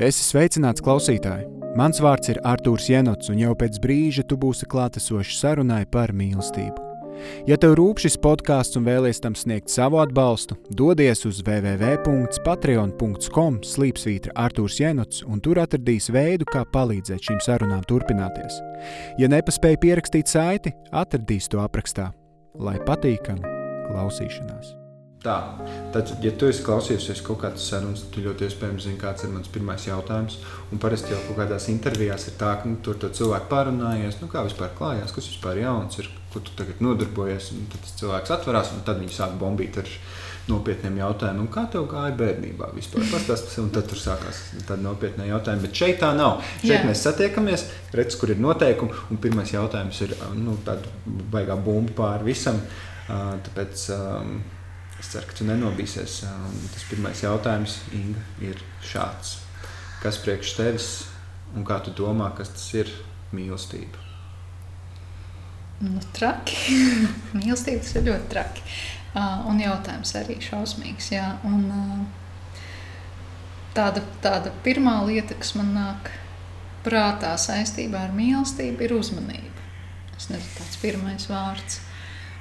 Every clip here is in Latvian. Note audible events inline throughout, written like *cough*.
Esi sveicināts klausītāji! Mans vārds ir Artūrs Jenots, un jau pēc brīža tu būsi klātesošs sarunai par mīlestību. Ja tev rūp šis podkāsts un vēlies tam sniegt savu atbalstu, dodies uz www.patreon.com slīpsvītra Artūrs Jenots, un tur atradīs veidu, kā palīdzēt šīm sarunām turpināties. Ja nepaspēji pierakstīt saiti, atradīs to aprakstā. Lai patīkami klausīšanās! Tā, tad, ja tu esi klausījies kaut kādas sarunas, tad tu ļoti iespējams zini, kāds ir mans pirmais jautājums. Un parasti jau kaut kādās intervijās ir tā, ka nu, tur cilvēki pārunājies, nu, kā vispār klājās, kas vispār jauns ir, ko tu tagad nodarbojies. Un tad tas cilvēks atverās, un tad viņi sāk bombīt ar nopietniem jautājumiem. Kā tev gāja bērnībā vispār? Pastāstīsim, un tad tur sākās tādi nopietni jautājumi. Bet šeit tā nav. Šeit Jā. mēs satiekamies, redz, kur ir noteikumi, un pirmais jautājums ir nu, tāda baigā bumba pāri visam. Tāpēc, um, Es ceru, ka tu nenobīsies. Um, tas pirmais jautājums, Inga, ir šāds. Kas priekš tevis un kā tu domā, kas tas ir mīlestība? Nu, traki. *laughs* mīlestība tas ir ļoti traki. Uh, un jautājums arī šausmīgs. Jā. Un, uh, tāda, tāda pirmā lieta, kas man nāk prātā saistībā ar mīlestību, ir uzmanība. Tas ir tāds pirmais vārds.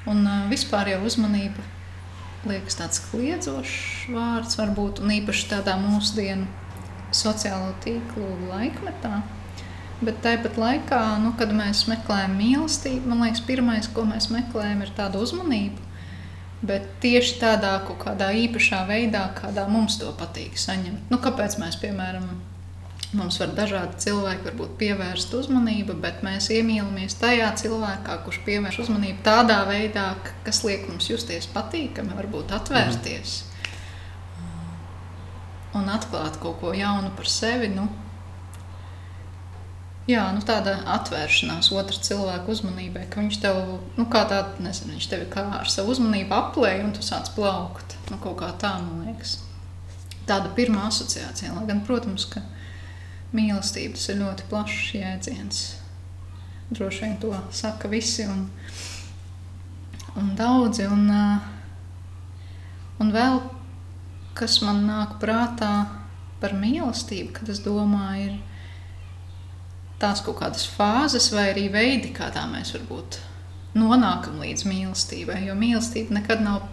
Un uh, vispār jau uzmanība liekas tāds kliedzošs vārds, varbūt īpaši tādā mūsdienu sociālo tīklu laikmetā. Bet tāpat laikā, nu, kad mēs meklējam mīlestību, man liekas, pirmais, ko mēs meklējam, ir tāda uzmanība. Bet tieši tādā kaut kādā īpašā veidā, kādā mums to patīk saņemt. Nu, kāpēc mēs, piemēram, Mums var dažādi cilvēki varbūt pievērst uzmanību, bet mēs iemīlamies tajā cilvēkā, kurš pievērš uzmanību tādā veidā, kas liek mums justies patīkami, varbūt atvērties mm. un atklāt kaut ko jaunu par sevi. Nu, jā, nu tāda atvēršanās otra cilvēka uzmanībai, ka viņš tev, nu, kā tāda, nezinu, viņš tevi kā ar savu uzmanību aplēja un tu sāc plaukt. Nu, kaut kā tā, man liekas. Tāda pirmā asociācija, lai gan, protams, ka mīlestība tas ir ļoti plašs jēdziens. Droši vien to saka visi un, un daudzi. Un, un vēl kas man nāk prātā par mīlestību, kad es domāju, ir tās kaut kādas fāzes vai arī veidi, kādā mēs varbūt nonākam līdz mīlestībai. Jo mīlestība nekad nav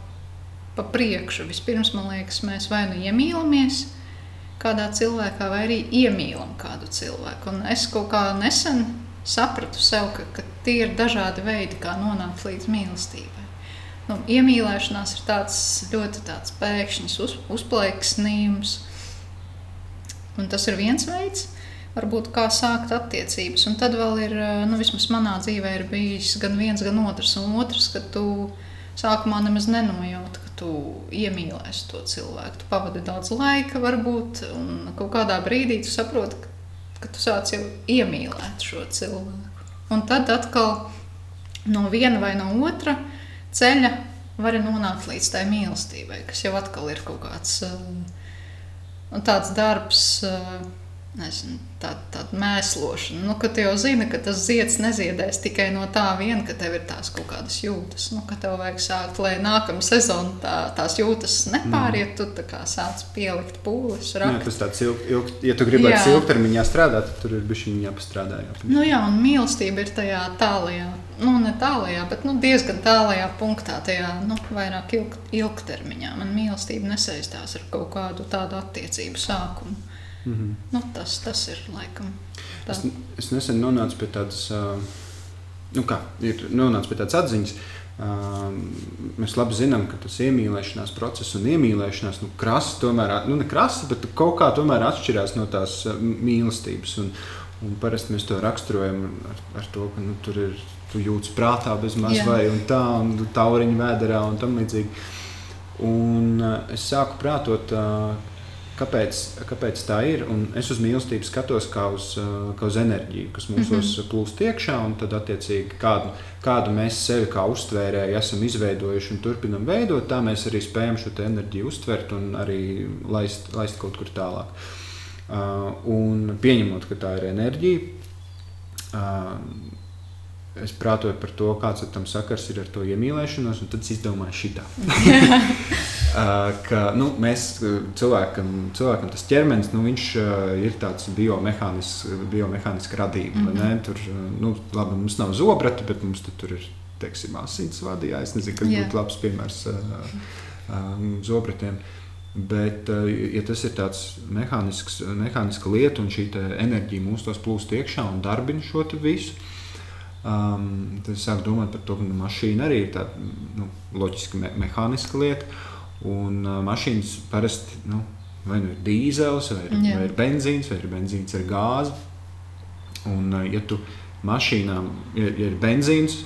pa priekšu. Vispirms, man liekas, mēs vai nu iemīlamies, kādā cilvēkā, vai arī iemīlam kādu cilvēku. Un es kaut kā nesen sapratu sev, ka, ka tie ir dažādi veidi, kā nonākt līdz mīlestībai. Nu, iemīlēšanās ir tāds ļoti tāds pēkšņs uz, uzplaiksnījums, un tas ir viens veids. Varbūt kā sākt attiecības. Un tad vēl ir, nu, vismaz manā dzīvē, ir bijis gan viens, gan otrs. Un otrs, ka tu sākumā nemaz nenojauti, tu iemīlēsi to cilvēku. Tu pavadi daudz laika, varbūt, un kaut kādā brīdī tu saproti, ka, ka tu sāc jau iemīlēt šo cilvēku. Un tad atkal no viena vai no otra ceļa var nonākt līdz tai mīlestībai, kas jau atkal ir kaut kāds uh, tāds darbs. Nezinu, tāda, tāda mēslošana. Nu, ka tu jau zini, ka tas zieds neziedēs tikai no tā vien, ka tev ir tās kaut kādas jūtas. Nu, ka tev vajag sākt, lai nākamā sezona tā, tās jūtas nepāriet, mm. tu kā sāc pielikt pūles. Jā, tas tāds ilg, ilg, ja tu gribētu ilgtermiņā strādāt, tad tur ir bišķi jāpastrādā. Jā, nu, jā, un mīlestība ir tajā tālajā, nu ne tālajā, bet nu, diezgan tālajā punktā, tajā nu, vairāk ilg, ilgtermiņā. Man mīlestība nesaistās ar kaut kādu tādu attiecību sākumu. Mm -hmm. nu, tas, tas ir laikam. Tā. Es, es nesen nonācu pie tādas, uh, nu kā, ir nonācis pie tādas atziņas. Uh, mēs labi zinām, ka tas iemīlēšanās process un iemīlēšanās nu, krasi, tomēr, nu, ne krasi, bet kaut kā tomēr atšķirās no tās mīlestības. Un, un parasti mēs to raksturojam ar, ar to, ka nu, tur ir tu jūtas prātā bez maz vai tā, un tauriņa vēderā un tam līdzīgi. Un uh, es sāku prātot, uh, Kāpēc, kāpēc tā ir? Un es uz mīlestību skatos kā uz, kā uz enerģiju, kas mums mm -hmm. plūst iekšā, un tad, attiecīgi, kādu, kādu mēs sevi kā uztvērēji esam izveidojuši un turpinam veidot, tā mēs arī spējam šo enerģiju uztvert un arī laist, laist kaut kur tālāk. Uh, un pieņemot, ka tā ir enerģija, uh, es prātoju par to, kāds tam sakars ir ar to iemīlēšanos, un tad es izdomāju šitā. *laughs* *laughs* ka nu, mēs cilvēkam, cilvēkam tas ķermenis nu, viņš, ir tāds biomehānisks, biomehāniska radība. Mm -hmm. Tur nu, labi, mums nav zobrati, bet mums tur ir teiksim, asins vadījā. Es nezinu, kas yeah. būtu labs piemērs um, zobratiem. Bet, ja tas ir tāds mehānisks, mehāniska lieta un šī enerģija mūsu tos plūst iekšā un darbina šo visu, Um, tad es sāku domāt par to, ka nu, mašīna arī ir tāda nu, loģiski me mehāniska lieta. Un uh, mašīnas parasti nu, vai nu ir dīzels, vai, ir, Jā. vai ir benzīns, vai ir benzīns ar gāzi. Un, uh, ja tu mašīnām ja, ja ir benzīns,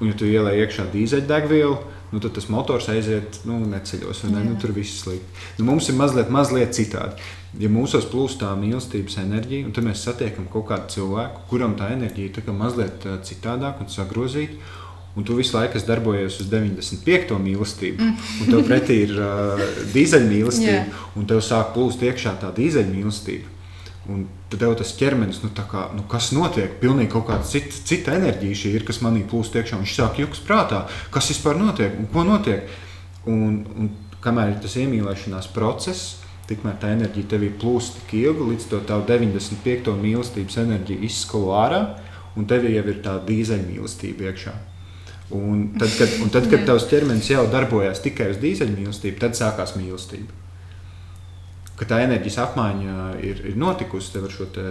un ja tu ielai iekšā dīzeļdegvielu, nu, tad tas motors aiziet nu, neceļos. Ne? Nu, tur viss slikti. Nu, mums ir mazliet, mazliet citādi ja mūsos plūst tā mīlestības enerģija, un tad mēs satiekam kaut kādu cilvēku, kuram tā enerģija ir mazliet citādāk un sagrozīta. Un tu visu laiku darbojies uz 95. mīlestību, mm. un tev pretī ir uh, dīzeļmīlestība, yeah. un tev sāk plūst iekšā tā dīzeļmīlestība. Un tad tev tas ķermenis, nu, kā, nu, kas notiek, pilnīgi kaut kāda cita, cita enerģija šī ir, kas manī plūst iekšā. Viņš sāk juks prātā, kas vispār notiek un ko notiek. Un, un kamēr ir tas iemīlēšanās process, Tikmēr tā enerģija tevī plūst tik ilgi, līdz to tavu 95. mīlestības enerģiju izskalo ārā, un tev jau ir tā dīzeļmīlestība iekšā. Un tad, kad, un tad, kad tavs ķermenis jau darbojas tikai uz dīzeļmīlestību, tad sākās mīlestība. Kad tā enerģijas apmaiņa ir, ir notikusi ar šo te,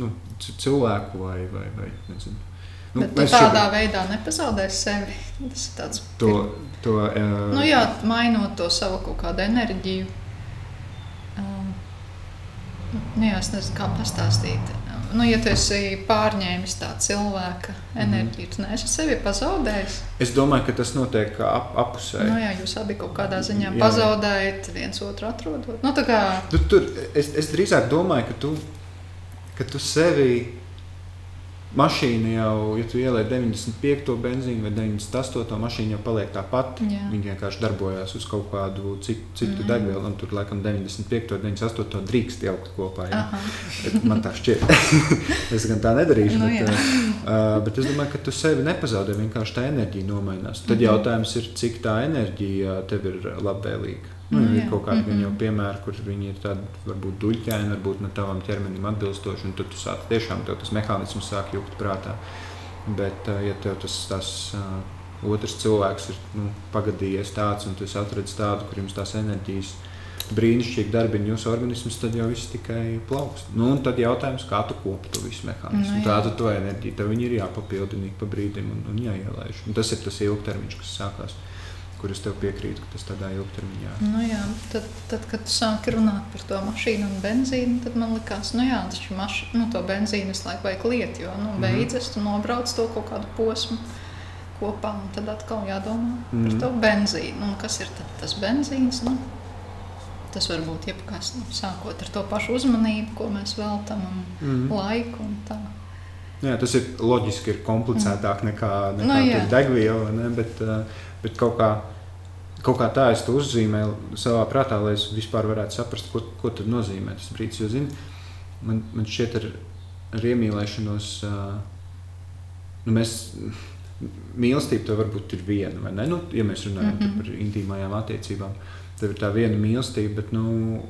nu, cilvēku vai, vai, vai nezinu. Nu, Bet tu tādā šobrīd... veidā nepazaudēsi sevi. Tas ir tāds to, to, uh, nu, jā, mainot to savu kaut kādu enerģiju Nu, jā, es nezinu, kā pastāstīt. Nu, ja tu esi pārņēmis tā cilvēka mhm. enerģiju, tad neesi sevi pazaudējis. Es domāju, ka tas notiek ap, apusē. Nu, jā, jūs abi kaut kādā ziņā jā. pazaudējat, viens otru atrodot. Nu, kā... tu, tur, es, es drīzāk domāju, ka tu, ka tu sevi mašīna jau, ja tu ielai 95. benzīnu vai 98. mašīna jau paliek tā pati. Viņa vienkārši darbojas uz kaut kādu citu, citu mm. degvielu, un tur laikam 95. un 98. drīkst jaukt kopā. Ja? Man tā šķiet. *laughs* es gan tā nedarīšu. Nu, bet, uh, bet es domāju, ka tu sevi nepazaudē, vienkārši tā enerģija nomainās. Tad mm. jautājums ir, cik tā enerģija tev ir labvēlīga. Nu, nu, ir kaut kādi mm -hmm. jau piemēri, kur viņi ir tādi varbūt duļķaini, varbūt ne tavam ķermenim atbilstoši, un tad tu sāc tiešām tas mehānisms sāk jukt prātā. Bet, ja tev tas, tas otrs cilvēks ir nu, pagadījies tāds, un tu atradi tādu, kur jums tās enerģijas brīnišķīgi darbina jūsu organismus, tad jau viss tikai plaukst. Nu, un tad jautājums, kā tu kopi to visu mehānismu. Nu, Tāda to enerģija, tev ir jāpapildina pa brīdim un, un jāielaiž. Un tas ir tas ilgtermiņš, kas sākās kur es tev piekrītu, ka tas tādā ilgtermiņā. Nu jā, tad, tad, kad tu sāki runāt par to mašīnu un benzīnu, tad man likās, nu maš, nu, to benzīnu visu laiku vajag liet, jo nu, mhm. beidzas, tu nobrauc to kaut kādu posmu kopā, un tad atkal jādomā mm -hmm. par mhm. to benzīnu. Un kas ir tas benzīns? Nu, tas var būt jebkas, nu, sākot ar to pašu uzmanību, ko mēs veltam, un mm -hmm. laiku un tā. Jā, tas ir loģiski, ir komplicētāk mm. nekā, nekā nu, degviela, ne? bet uh, Bet kaut kā, kaut kā tā es to uzzīmēju savā prātā, lai es vispār varētu saprast, ko, ko tas nozīmē tas brīdis. Jo, zini, man, man šķiet, ar, ar iemīlēšanos, nu, mēs, mīlestība tev varbūt ir viena, vai ne? Nu, ja mēs runājam mm -hmm. par intīmajām attiecībām, tev ir tā viena mīlestība, bet, nu,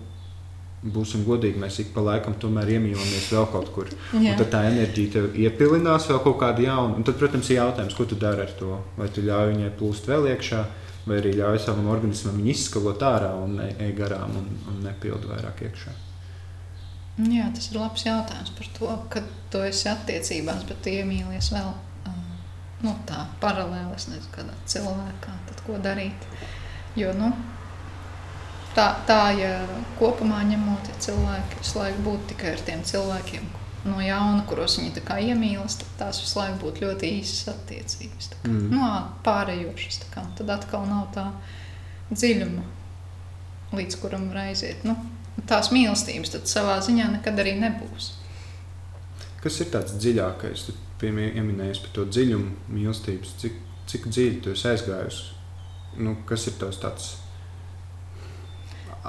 būsim godīgi, mēs ik pa laikam tomēr iemīlamies vēl kaut kur. Tad tā enerģija tev iepilinās vēl kaut kādu jaunu. Un tad, protams, ir jautājums, ko tu dari ar to. Vai tu ļauj viņai plūst vēl iekšā, vai arī ļauj savam organismam viņu izskalot ārā un ej garām un, un nepildu vairāk iekšā. Jā, tas ir labs jautājums par to, kad tu esi attiecībās, bet tu iemīlies vēl nu, tā paralēli, es nezinu, kādā cilvēkā, tad ko darīt. Jo, nu, tā, tā ja kopumā ņemot, ja cilvēki visu laiku būtu tikai ar tiem cilvēkiem no jauna, kuros viņi iemīlas, tad tās visu laiku būtu ļoti īsas attiecības. Kā, mm. nu, pārējošas. Kā, tad atkal nav tā dziļuma, līdz kuram var aiziet. Nu, tās mīlestības tad savā ziņā nekad arī nebūs. Kas ir tāds dziļākais? Tu pieminējies par to dziļumu, mīlestības, cik, cik dziļi tu esi aizgājusi. Nu, kas ir tavs tāds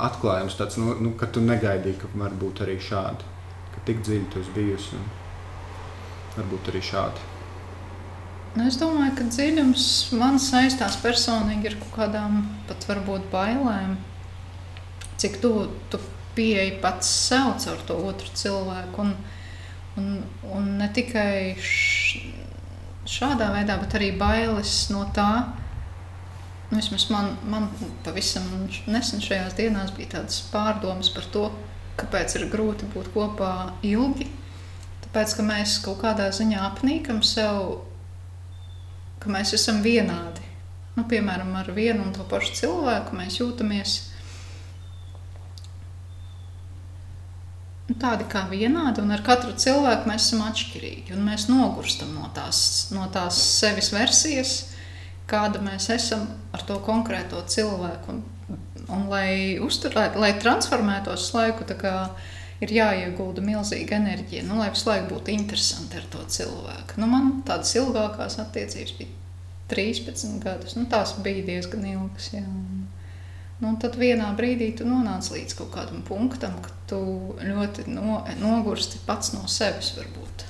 atklājums, tāds, nu, nu, ka tu negaidīji, ka var būt arī šādi. Ka tik dziļi tu esi bijusi un varbūt arī šādi. Nu, es domāju, ka dziļums man saistās personīgi ar kaut kādām pat varbūt bailēm. cik tu, tu pieeji pats sev caur to otru cilvēku. Un, un, un ne tikai š, šādā veidā, bet arī bailes no tā. Nu, vismaz man, man pavisam nesen šajās dienās bija tādas pārdomas par to, kāpēc ir grūti būt kopā ilgi. Tāpēc, ka mēs kaut kādā ziņā apnīkam sev, ka mēs esam vienādi. Nu, piemēram, ar vienu un to pašu cilvēku mēs jūtamies nu, tādi kā vienādi, un ar katru cilvēku mēs esam atšķirīgi. Mēs nogurstam no tās, no tās sevis versijas, kāda mēs esam ar to konkrēto cilvēku. Un, un lai, uzturētu, lai transformētos laiku, ir jāiegulda milzīga enerģija, nu, lai visu laiku būtu interesanti ar to cilvēku. Nu, man tādas ilgākās attiecības bija 13 gadus. Nu, tās bija diezgan ilgas. Jā. Nu, tad vienā brīdī tu nonāc līdz kaut kādam punktam, ka tu ļoti no, nogursti pats no sevis. Varbūt.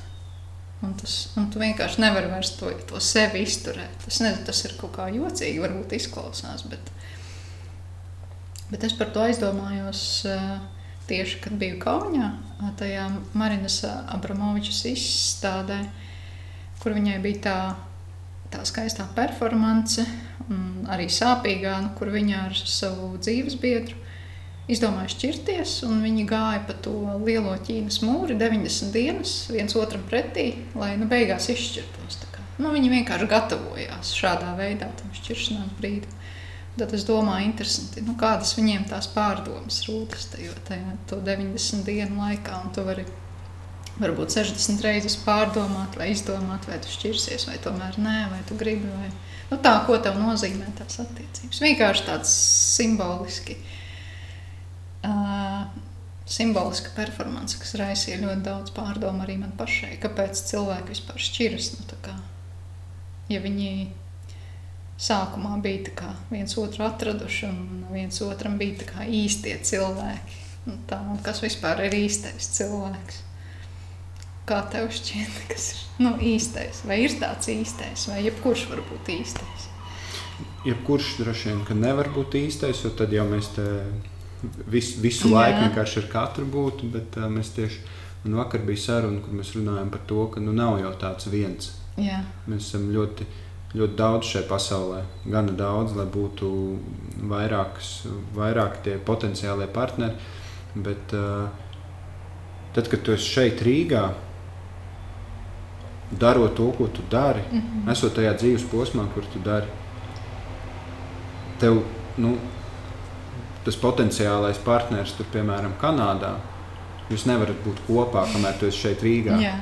Un tas, un tu vienkārši nevari vairs to, to sevi izturēt. Es nezinu, tas ir kaut kā jocīgi, varbūt izklausās. Bet, bet es par to aizdomājos tieši, kad biju Kaunijā, tajā Marinas Abramovičas izstādē, kur viņai bija tā, tā skaistā performance arī sāpīgā, nu, kur viņa ar savu dzīves biedru izdomāja šķirties. Viņi gāja pa to lielo Ķīnas mūri 90 dienas viens otram pretī, lai nu, beigās izšķirtos. Nu, viņi vienkārši gatavojās šādā veidā tam šķiršanās brīdim. Tad es domāju, interesanti, nu, kādas viņiem tās pārdomas rodas tajā, tajā 90 dienu laikā. Tu vari varbūt 60 reizes pārdomāt, vai izdomāt, vai tu šķirsies, vai tomēr nē, vai tu gribi. Vai Nu, tā, ko tev nozīmē tās attiecības. Vienkārši tāds simboliski. Uh, simboliska performance, kas raisīja ļoti daudz pārdomu arī man pašai. Kāpēc cilvēki vispār šķiras? Nu, kā, ja viņi sākumā bija viens otru atraduši un viens otram bija īstie cilvēki. Nu, tā, kas vispār ir īstais cilvēks? Kā tev šķiet, *laughs* kas ir nu, īstais? Vai ir tāds īstais, vai jebkurš var būt īstais? Jebkurš droši vien, nevar būt īstais, jo tad jau mēs te vis, visu Jā. laiku vienkārši ar katru būtu. Bet uh, mēs tieši man vakar bija saruna, kur mēs runājam par to, ka nu, nav jau tāds viens. Jā. Mēs esam ļoti, ļoti daudz šajā pasaulē, gana daudz, lai būtu vairākas, vairāk tie potenciālie partneri. Bet uh, tad, kad tu esi šeit Rīgā, darot to, ko tu dari, mm -hmm. esot tajā dzīves posmā, kur tu dari. Tev, nu, tas potenciālais partneris, tur, piemēram, Kanādā, jūs nevarat būt kopā, kamēr tu esi šeit Rīgā. Yeah.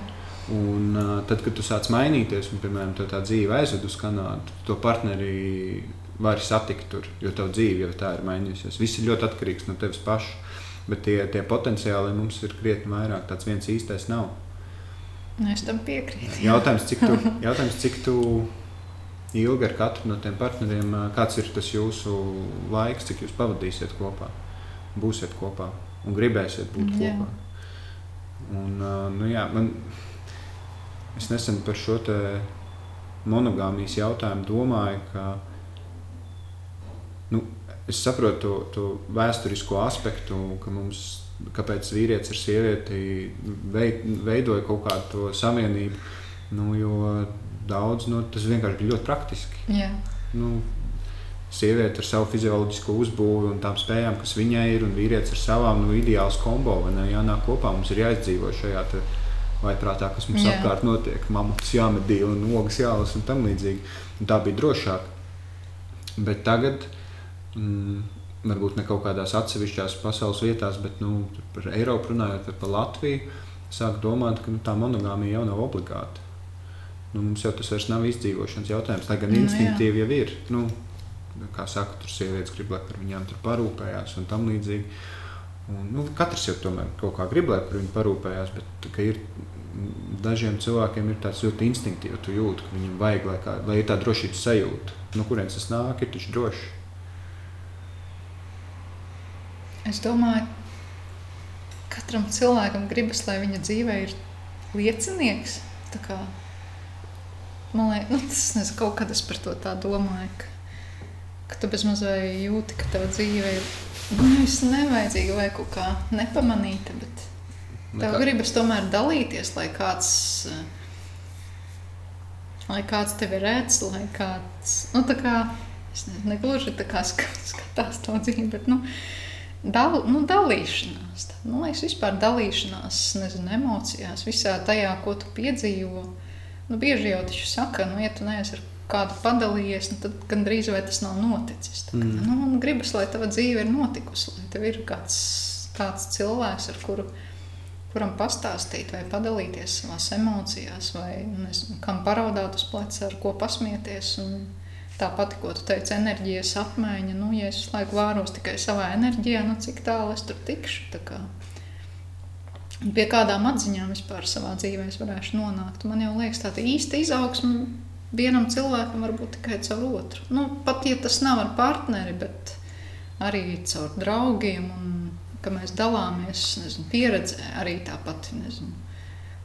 Un, uh, tad, kad tu sāc mainīties, un, piemēram, tā dzīve aizved uz Kanādu, to partneri vari satikt tur, jo tava dzīve jau tā ir mainījusies. Viss ir ļoti atkarīgs no tevis paša. Bet tie, tie potenciāli mums ir krietni vairāk. Tāds viens īstais nav. Nu, es tam piekrītu. Jautājums, cik tu, *laughs* jautājums, cik tu ilgi ar katru no tiem partneriem, kāds ir tas jūsu laiks, cik jūs pavadīsiet kopā, būsiet kopā un gribēsiet būt jā. kopā. Un, nu, jā, man, es nesen par šo monogāmijas jautājumu domāju, ka nu, es saprotu to, to vēsturisko aspektu, ka mums kāpēc vīrietis ar sievieti veidoja kaut kādu savienību. Nu, jo daudz nu, tas vienkārši bija ļoti praktiski. Jā. Nu, sieviete ar savu fizioloģisko uzbūvi un tām spējām, kas viņai ir, un vīrietis ar savām nu, ideāls kombo. Ne, jānāk kopā, mums ir jāizdzīvo šajā vaiprātā, kas mums Jā. apkārt notiek. Mamuts jāmedī un ogas jālas un tam līdzīgi. Un tā bija drošāk. Bet tagad. Mm, varbūt ne kaut kādās atsevišķās pasaules vietās, bet nu, par Eiropu runājot, par Latviju, sāk domāt, ka nu, tā monogāmija jau nav obligāta. Nu, mums jau tas vairs nav izdzīvošanas jautājums, lai gan nu, instinktīvi jau ir. Nu, kā saka, tur sievietes grib, lai par viņām tur parūpējās un tam līdzīgi. Un, nu, katrs jau tomēr kaut kā grib, lai par viņu parūpējās, bet ir, dažiem cilvēkiem ir tāds ļoti instinktīvs, jūti, ka viņiem vajag, lai, kā, lai ir tā drošības sajūta. No kurienes tas nāk, ir taču droši. Es domāju, ka katram cilvēkam gribas, lai viņa dzīvē ir liecinieks. Kā, man liekas, nu, tas nezinu, kaut kad es par to tā domāju, ka, ka tu bezmaz vai jūti, ka tava dzīve ir Nevis nevajadzīga vai kaut kā nepamanīta, bet tev kā- gribas tomēr dalīties, lai kāds, lai kāds tevi redz, lai kāds, nu tā kā, es nezinu, negluži tā kā sk- skatās to dzīvi, bet, nu, dal, nu dalīšanās. Nu, liekas, vispār dalīšanās, nezinu, emocijās, visā tajā, ko tu piedzīvo. Nu, bieži jau taču saka, nu, ja tu neesi ar kādu padalījies, nu, tad gandrīz vai tas nav noticis. Tā, Mm. nu, un gribas, lai tava dzīve ir notikusi, lai tev ir kāds, kāds cilvēks, ar kuru, kuram pastāstīt vai padalīties savās emocijās, vai nezinu, kam paraudāt uz pleca, ar ko pasmieties. Un tāpat, ko tu teici, enerģijas apmaiņa. Nu, ja es visu laiku vāros tikai savā enerģijā, nu, cik tālu es tur tikšu. tā kā. Pie kādām atziņām vispār savā dzīvē es varēšu nonākt. Man jau liekas, tā īsta izaugsme vienam cilvēkam var būt tikai caur otru. Nu, pat ja tas nav ar partneri, bet arī caur draugiem, un ka mēs dalāmies nezinu, pieredzē, arī tāpat nezinu,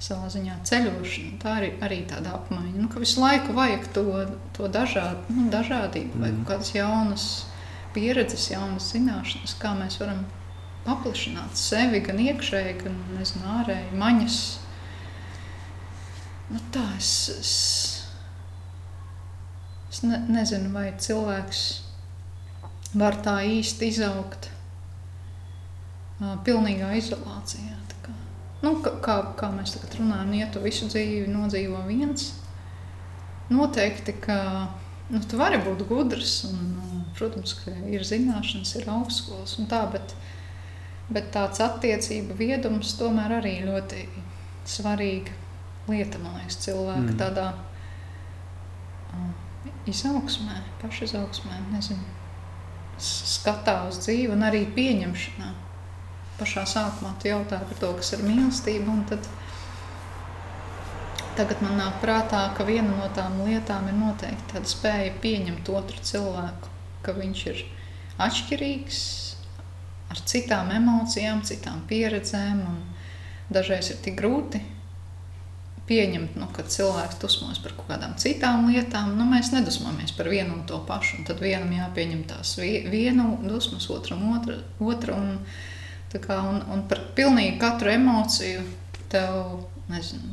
savā ziņā ceļošana. Tā ir arī tāda apmaiņa. Nu, ka visu laiku vajag to, to dažād, nu, dažādību, vai Mhm. kādas jaunas pieredzes, jaunas zināšanas, kā mēs varam paplašināt sevi gan iekšēji, gan nezinu, ārēji, maņas. Nu, tā es, es, es ne, nezinu, vai cilvēks var tā īsti izaugt pilnīgā izolācijā. kā. Nu, kā, kā, kā mēs tagad runājam, ja tu visu dzīvi nodzīvo viens, noteikti, ka nu, tu vari būt gudrs. Un, nu, protams, ka ir zināšanas, ir augstskolas un tā, bet, bet tāds attiecību viedums tomēr arī ļoti svarīga lieta, man liekas, cilvēka Mm. tādā ā, izaugsmē, pašizaugsmē, nezinu, skatā uz dzīvi un arī pieņemšanā. Pašā sākumā tu jautāji par to, kas ir mīlestība, un tad tagad man nāk prātā, ka viena no tām lietām ir noteikti tāda spēja pieņemt otru cilvēku, ka viņš ir atšķirīgs, ar citām emocijām, citām pieredzēm, dažreiz ir tik grūti pieņemt, nu, ka cilvēks dusmojas par kaut kādām citām lietām. Nu, mēs nedusmojamies par vienu un to pašu. un Tad vienam jāpieņem tās vie- vienu dusmas, otram otra. otra un, kā, un, un par pilnīgi katru emociju tev, nezinu,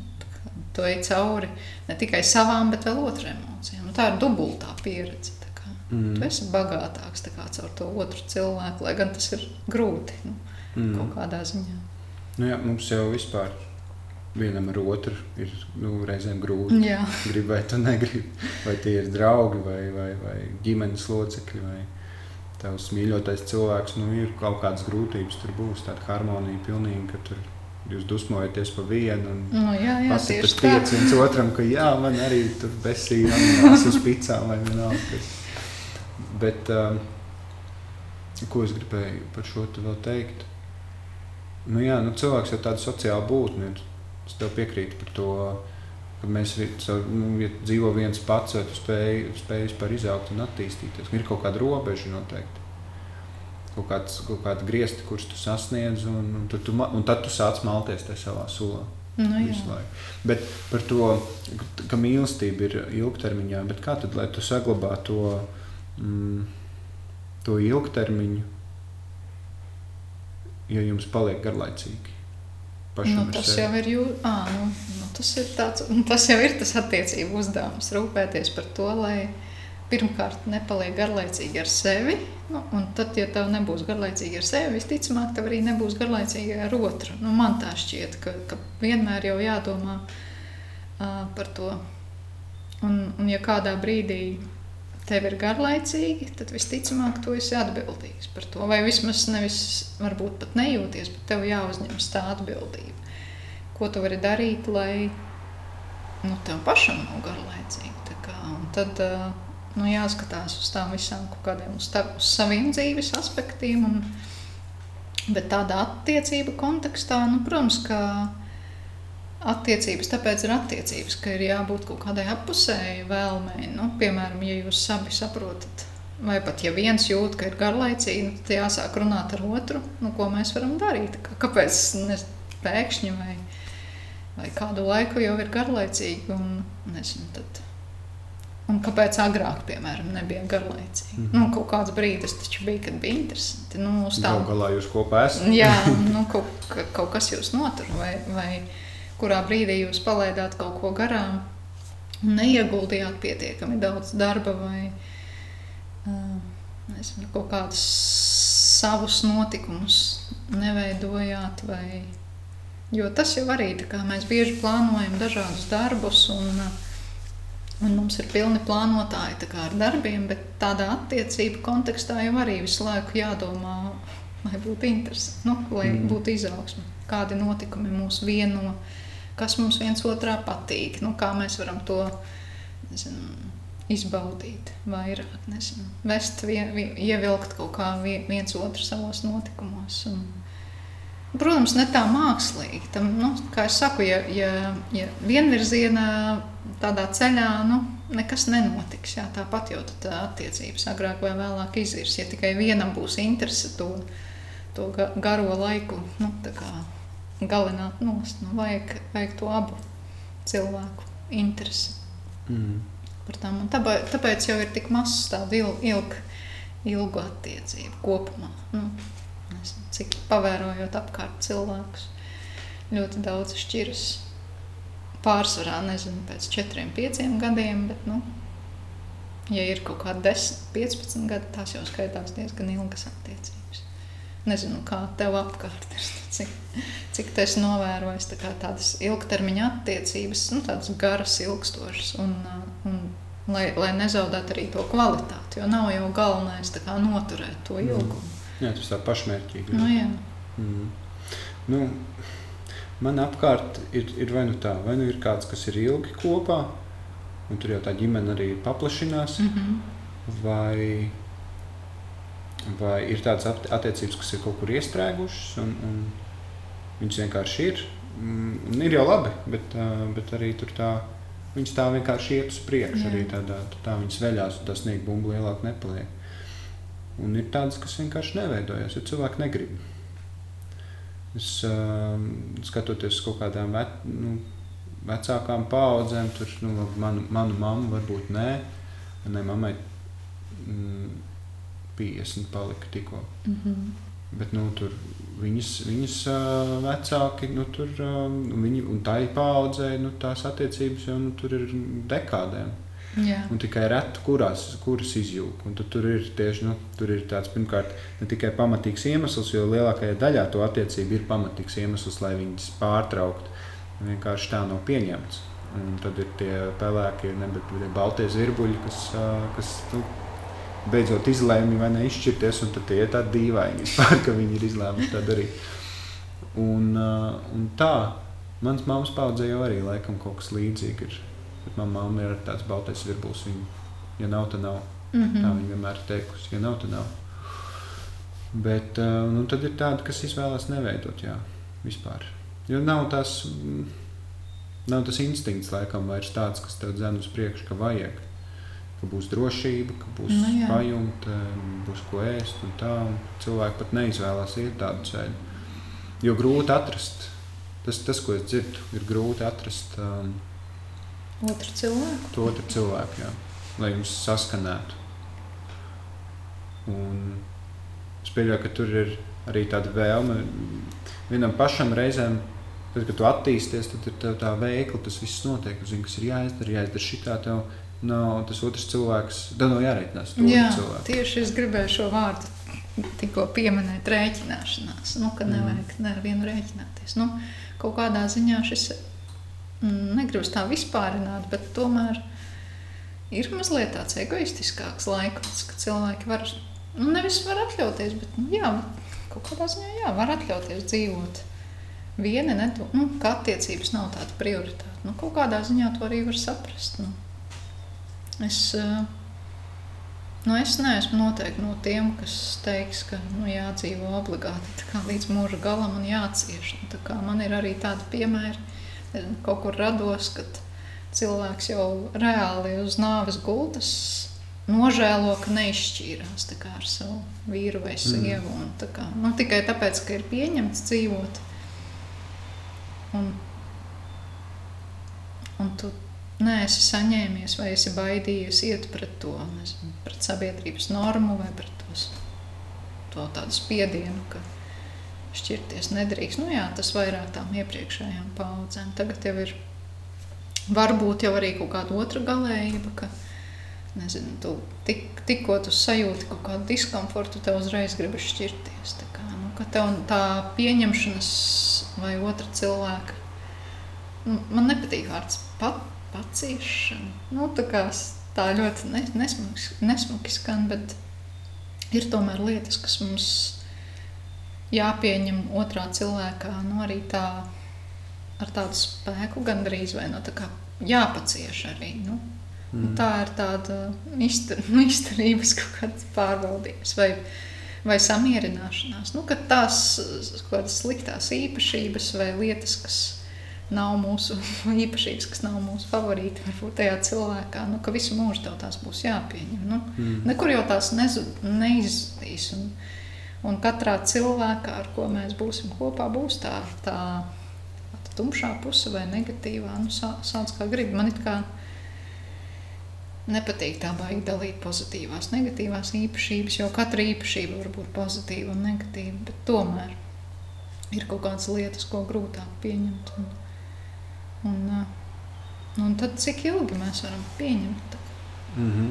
tu ej cauri ne tikai savām, bet vēl otru emocijām. Un Tā ir dubultā pieredze. Mm. Tu esi bagātāks caur to otru cilvēku, lai gan tas ir grūti nu, Mm. kaut kādā ziņā. Nu, jā, mums jau vispār vienam ar otru ir nu, reizēm grūti. Jā. Gribēt, un negribt. Vai tie ir draugi, vai, vai, vai ģimenes locekļi, vai tavs mīļotais cilvēks. Nu, ir kaut kādas grūtības, tur būs tāda harmonija pilnīgi, ka tur jūs dusmojaties pa vienu. Un, Nu, jā, jā tieši tā. viens otram, ka jā, man arī tur besīja jānās uz picām vai vienalga. Kas. Bet, um, ko es gribēju par šo te vēl teikt? Nu jā, nu cilvēks ir tāda sociāla būtne. Es tev piekrītu par to, ka mēs nu, ja dzīvo viens pats, vai tu spēj, spēj vispār izaugt un attīstīties. Ir kaut kāda robeža noteikti. Kaut, kāds, kaut kāda griezti, kurus tu sasniedz, un, un, tu, tu, un tad tu sāc malties tajā savā sulā. Nu, laiku. Bet par to, ka mīlestība ir ilgtermiņā, bet kā tad, lai tu saglabā to, mm, to ilgtermiņu, ja jums paliek garlaicīgi? Nu, tas sevi? jau ir jū... à, nu, nu, tas, ir tāds, tas jau ir tas attiecību uzdevums. Rūpēties par to, lai pirmkārt nepaliek garlaicīgi ar sevi. Nu, un tad, ja tev nebūs garlaicīgi ar sevi, visticamāk, tev arī nebūs garlaicīgi ar otru. Nu, man tā šķiet, ka, ka vienmēr jau jādomā uh, par to. Un, un ja kādā brīdī tev ir garlaicīgi, tad visticamāk tu esi atbildīgs par to. Vai vismaz nevis varbūt pat nejūties, bet tev jāuzņemas tā atbildība. Ko tu vari darīt, lai nu, tev pašam nav garlaicīgi. Tā kā, tad nu, jāskatās uz tām visām kaut kādiem uz, tav, uz saviem dzīves aspektiem. Un, bet tādā attiecību kontekstā, nu, protams, ka attiecības, tāpēc ir attiecības, ka ir jābūt kaut kādai appusēji vēlmei. Nu, piemēram, ja jūs abi saprotat, vai pat ja viens jūt, ka ir garlaicīgi, nu, tad jāsāk runāt ar otru, nu, ko mēs varam darīt. Kā- Kāpēc ne, pēkšņi vai, vai kādu laiku jau ir garlaicīgi un nezinu, tad Un kāpēc agrāk, piemēram, nebija garlaicīgi? Mm nu, kaut kāds brīdis taču bija, kad bija interesanti. Nu, uz Galu galā jūs kopā esat. Jā, nu, kaut, kaut kas jūs notur, vai, vai kurā brīdī jūs palaidāt kaut ko garām un neieguldījāt pietiekami daudz darba vai uh, nezinu, kaut kādus savus notikumus neveidojāt. Vai... Jo tas jau arī tā kā mēs bieži plānojam dažādus darbus. Un, Un mums ir pilni plānotāji ar darbiem, bet tādā attiecību kontekstā jau arī visu laiku jādomā, lai būtu interesanti, nu, lai mm. būtu izaugsme, kādi notikumi mūs vieno, kas mums viens otrā patīk, nu, kā mēs varam to nezinu, izbaudīt vairāk, nezinu, vest, vien, ievilkt kaut kā viens otru savos notikumos. Un, Protams, ne tā mākslīgi. Tam, nu, kā jau saku, ja, ja, ja vienvirzienā tādā ceļā nu, nekas nenotiks. Jā, tāpat jau tā attiecības agrāk vai vēlāk izirs. Ja tikai vienam būs interese to, to garo laiku nu, galināt nost, nu, vajag, vajag to abu cilvēku interesi. Mm. Tāpēc, tāpēc jau ir tik maz tādu il, ilg, ilgu attiecību kopumā. Nu, Nezinu, cik pavērojot apkārt cilvēkus, ļoti daudz šķiras. Pārsvarā nezinu, pēc četriem, pieciem gadiem, bet, nu, ja ir kaut kādi 10, 15 gadi, tās jau skaitās diezgan ilgas attiecības. Nezinu, kā tev apkārt ir, *laughs* cik, cik tas novērojis tā tādas ilgtermiņa attiecības, nu, tādas garas, ilgstošas, un, un lai, lai nezaudētu arī to kvalitāti, jo nav jau galvenais noturēt to mm. ilgumu. Mm. Jā, tas tā pašmērķīgi. Nu, jā. mm. nu, man apkārt ir, ir vai nu tā, vai nu ir kāds, kas ir ilgi kopā, un tur jau tā ģimene arī paplašinās, mm -hmm. vai, vai ir tādas attiecības, kas ir kaut kur iestrēgušas, un, un viņas vienkārši ir. Mm, ir jau labi, bet, bet arī tur tā. Viņas tā vienkārši iet uz priekšu, arī tādā, tā viņas veļās, un tas sniegt bumbu lielāk nepaliek. Un ir tādas, kas vienkārši neveidojas, jo cilvēki negrib. Es uh, skatoties uz kaut kādām ve, nu, vecākām paudzēm, tur nu, manu, manu mammu varbūt nē, manai mammai mm, 50 palika tikko. Mm -hmm. Bet nu, tur viņas, viņas uh, vecāki, nu, tur, uh, viņi, un tā ir paudzē, nu, tās attiecības jau nu, tur ir dekādēm. Jā. Un tikai reti, kurās, kuras izjūg. Un tur ir tieši nu, tur ir tāds, pirmkārt, ne tikai pamatīgs iemesls, jo lielākajā daļā to attiecību ir pamatīgs iemesls, lai viņas pārtrauktu. Vienkārši tā nav pieņemts. Un tad ir tie pelēkie, ne, bet tie baltie zirbuļi, kas, kas nu, beidzot izlēma vai neizšķirties, un tad tie ir tādi dīvaini vispār, ka viņi ir izlēmuši tā darīt. Un, un tā, mans mammas paudzē jau arī laikam kaut kas līdzīgs ir manā mamma ir tāds baltais virbulis. Viņa, ja nav, tad nav. Mm -hmm. Tā viņa vienmēr ir teikusi. Ja nav, tad nav. Bet uh, nu, tad ir tādi, kas izvēlas neveidot jā, vispār. Jo nav tas, nav tas instinkts, laikam, vairs tāds, kas tev dzen uz priekšu, ka vajag. Ka būs drošība, ka būs nu, pajumta, būs ko ēst. Un tā, un cilvēki pat neizvēlās iet tādu ceļu. Jo grūti atrast. Tas, tas ko es dzirdu, ir grūti atrast. Um, Otru cilvēku? To otru cilvēku, jā. Lai jums saskanētu. Un es pieļauju, ka tur ir arī tāda vēlme vienam pašam reizēm. Tad, kad tu attīsties, tad ir tā, tā veikla, tas viss notiek. Zini, kas ir jāizdara, jāizdara šitā tev. Nav tas otrs cilvēks, tad nav jāreikinās. Jā, cilvēku. tieši es gribēju šo vārdu tikko pieminēt, rēķināšanās. Nu, ka nevajag mm. nevienu rēķināties. Nu, kaut kādā ziņā šis Mm, negribu tā vispārināt, bet tomēr ir mazliet tāds egoistiskāks laiks, kad cilvēki var, nu, nevis var atļauties, bet, nu, jā, kaut kādā ziņā, jā, var atļauties dzīvot vieni, nedo, nu, ka attiecības nav tāda prioritāte. Nu, kaut kādā ziņā to arī var saprast. Nu. Es, eh, nu, es neesmu noteikti no tiem, kas teiks, ka nu, jādzīvo obligāti līdz mūža galam un jācieš. Nu, man ir arī tādi piemēri, kaut kur rados, kad cilvēks jau reāli uz nāves gultas nožēlo, ka neizšķīrās ar savu vīru vai sievu. Mm. Tā kā, nu, tikai tāpēc, ka ir pieņemts dzīvot. Un, un tu neesi saņēmies vai esi baidījies iet pret to, nezinu, pret sabiedrības normu vai pret tos, to tādu spiedienu, ka šķirties nedrīkst. Nu, jā, tas vairāk tām iepriekšējām paudzēm. Tagad jau ir varbūt jau arī kaut kāda otra galējība, ka nezinu, tu tik, tikko tu sajūti kaut kādu diskomfortu, tev uzreiz gribas šķirties. Tā kā, nu, tā pieņemšanas vai otra cilvēka, nu, man nepatīk vārds pat, paciešana. Nu, tā, kā, tā ļoti ne, nesmuki, nesmuki skan, bet ir tomēr lietas, kas mums jāpieņem otrā cilvēkā, nu arī tā ar tādu spēku gandrīz vai no tā kā jāpacieš arī. Nu. Mm. Tā ir tāda iztur, *laughs* nu, izturības kaut kāds pārvaldības vai, vai samierināšanās. Nu, ka tās kaut kādas sliktās īpašības vai lietas, kas nav mūsu *laughs* īpašības, kas nav mūsu favorīti, varbūt tajā cilvēkā, nu, ka visu mūžu tev tās būs jāpieņem. Nu, mm. Nekur jau tās neizzudīs. Un, un katrā cilvēkā, ar ko mēs būsim kopā, būs tā, tā, tā tumšā puse vai negatīvā. Nu, sā, sāc kā gribi. Man it kā nepatīk tā baigi dalīt pozitīvās, negatīvās īpašības, jo katra īpašība var būt pozitīva un negatīva, bet tomēr ir kaut kādas lietas, ko grūtāk pieņemt. Un, Un, uh, un tad cik ilgi mēs varam pieņemt? Mm -hmm.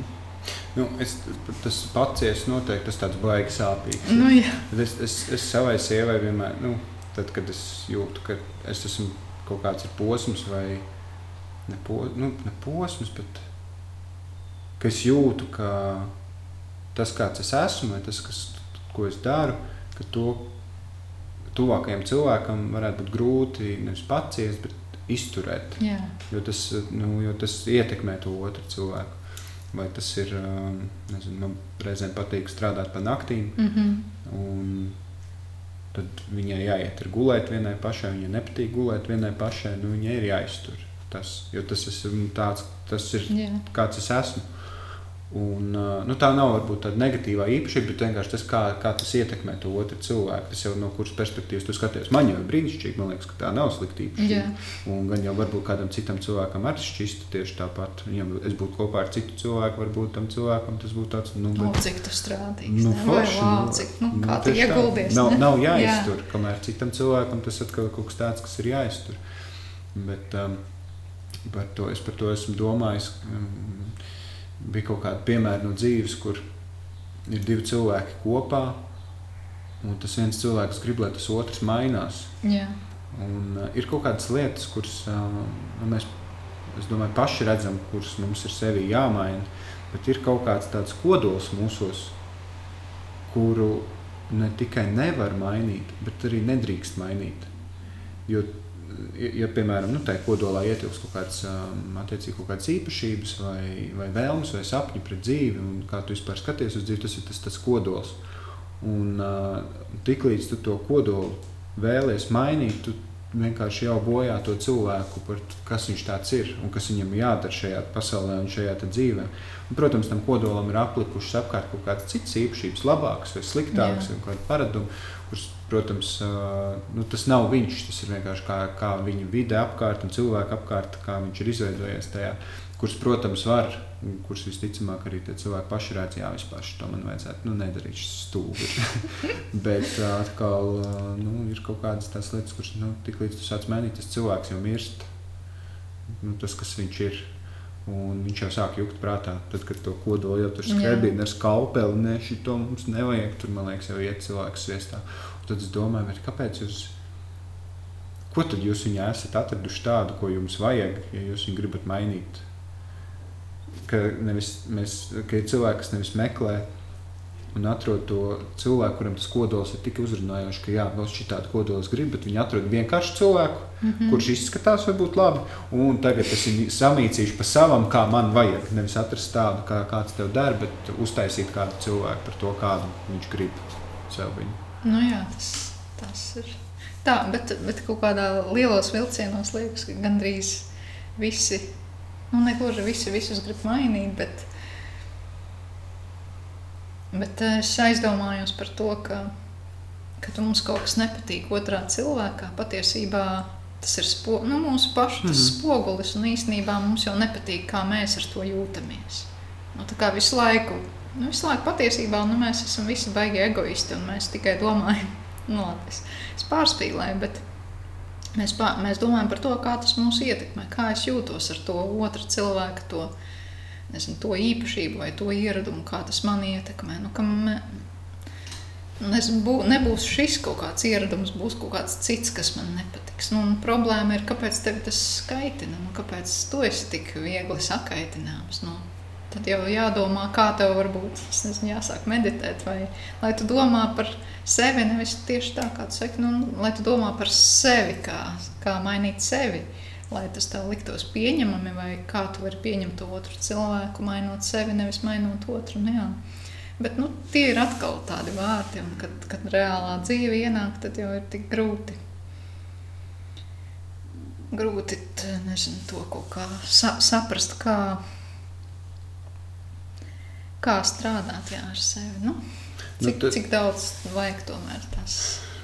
Nu, es, tas ir noteikti tas tāds baigs sāpīgs. Nu, jā. es, es, es savai sievai vienmēr, nu, tad, kad es jūtu, ka es esmu kaut kāds posms vai ne, po, nu, ne posms, bet ka es jūtu, ka tas, kāds es esmu, vai tas, kas, ko es daru, ka to tuvākajam cilvēkam varētu būt grūti nevis paciest, bet izturēt. Jā. Jo tas, nu, jo tas ietekmē to otru cilvēku. Vai tas ir, um, nezinu, man reizēm patīk strādāt pa naktīm. Mm -hmm. Tad viņai jāiet ir gulēt vienai pašai. Viņai nepatīk gulēt vienai pašai. Nu, viņai ir jāiztur tas, jo tas, esmu, tāds, tas ir Jā. kāds es esmu. Un, nu, tā nav varbūt tāda negatīvā īpašība, bet vienkārši tas, kā, kā tas ietekmē to otru cilvēku. Tas jau no kuras perspektīvas tu skaties. Man jau ir brīnišķīgi, man liekas, ka tā nav slikta īpašība. Jā. Un gan jau varbūt kādam citam cilvēkam arī šķistu tieši tāpat. Ja es būtu kopā ar citu cilvēku, varbūt tam cilvēkam tas būtu tāds nu, bet... o, cik tu strādīgs. Nu, forši, vai, wow, cik, nu, nu, kā tu ieguldies? Nav, ne? nav jāiztur, Jā. kamēr citam cilvēkam tas atkal kaut kas tāds, kas ir jāiztur. Bet um, par to, es par to esmu domājis. Um, bija kaut kāda piemēra no dzīves, kur ir divi cilvēki kopā, un tas viens cilvēks grib, lai tas otrs mainās. Jā. Un, uh, ir kaut kādas lietas, kuras uh, mēs domāju, paši redzam, kuras mums ir sevi jāmaina, bet ir kaut kāds tāds kodols mūsos, kuru ne tikai nevar mainīt, bet arī nedrīkst mainīt. Jo ja, piemēram, nu, tajā kodolā ietilpst kaut kādas, um, kaut kādas īpašības, vai, vai vēlmes, vai sapņi pret dzīvi, un kā tu vispār skaties uz dzīvi, tas ir tas, tas kodols. Un uh, tiklīdz tu to kodolu vēlies mainīt, tu vienkārši jau bojā to cilvēku, par, kas viņš tāds ir un kas viņam jādara šajā pasaulē un šajā dzīvē. Un, protams, tam kodolam ir aplikušas apkārt kaut kādas citas īpašības, labākas vai sliktākas, vai kāda paraduma, kuras Protams, nu, tas nav viņš. Tas ir vienkārši kā, kā viņa vide apkārt un cilvēku apkārt, kā viņš ir izveidojies tajā. Kurš, protams, var, kurš visticamāk arī cilvēki paši redz, jā, vispār to man vajadzētu nu, nedarīt, stūri. *laughs* Bet atkal nu, ir kaut kādas tās lietas, kuras nu, tik līdz tu sāc mainīt, tas cilvēks jau mirst. Nu, tas, kas viņš ir. Un viņš jau sāk jukt prātā, tad, kad to kodolu jau tur skarbina ar skalpeli. Nē, šī to mums nevajag. Tur, man liekas, jau iet cilvēks sviestā. Tad es domāju, kāpēc jūs, ko tad jūs viņā esat atraduši tādu, ko jums vajag, ja jūs viņu gribat mainīt? Ka, nevis, mēs, ka ir cilvēki, kas nevis meklē un atrod to cilvēku, kuram tas kodols ir tik uzrunājošs, ka jā, vēl šī tāda kodola grib, bet viņi atrod vienkārši cilvēku, mm -hmm. kurš izskatās varbūt labi, un tagad es viņu samīcīšu pa savam, kā man vajag. Nevis atrast tādu, kā kāds tev dara, bet uztaisīt kādu cilvēku par to, kādu viņš grib sev viņu. Nu, jā, tas, tas ir. Tā, bet, bet kaut kādā lielos vilcienos liekas, ka gandrīz visi, nu, negluži visi visus grib mainīt, bet, bet es aizdomājos par to, ka, ka mums kaut kas nepatīk otrā cilvēkā. Patiesībā tas ir spo, nu, mūsu pašu mm -hmm. spogulis, un īstenībā mums jau nepatīk, kā mēs ar to jūtamies. Nu, tā kā visu laiku, nu, visu laiku patiesībā nu, mēs esam visi baigi egoisti, un mēs tikai domājam, *laughs* nu, labi, es, es pārspīlēju, bet mēs, pār, mēs domājam par to, kā tas mūs ietekmē, kā es jūtos ar to otru cilvēku, to, nezinu, to īpašību vai to ieradumu, kā tas man ietekmē. Nu, Nezinu, bū, nebūs šis kaut kāds ieradums, būs kaut kāds cits, kas man nepatiks. Nu, problēma ir, kāpēc tas skaitina, nu, kāpēc tu esi tik viegli sakaitināms. Nu, tad jau jādomā, kā tev varbūt nezinu, jāsāk meditēt, vai lai tu domā par sevi, nevis tieši tā, kā tu saki, nu, lai tu domā par sevi, kā, kā mainīt sevi. Lai tas tev liktos pieņemami, vai kā tu vari pieņemt otru cilvēku, mainot sevi, nevis mainot otru. Nu, jā. Bet nu, tie ir atkal tādi vārdi, un kad, kad reālā dzīve ienāk, tad jau ir tik grūti. Grūti nezinu, to kaut kā sa saprast, kā, kā strādāt jā, ar sevi. Nu, cik, nu, tad, cik daudz vajag tomēr tas?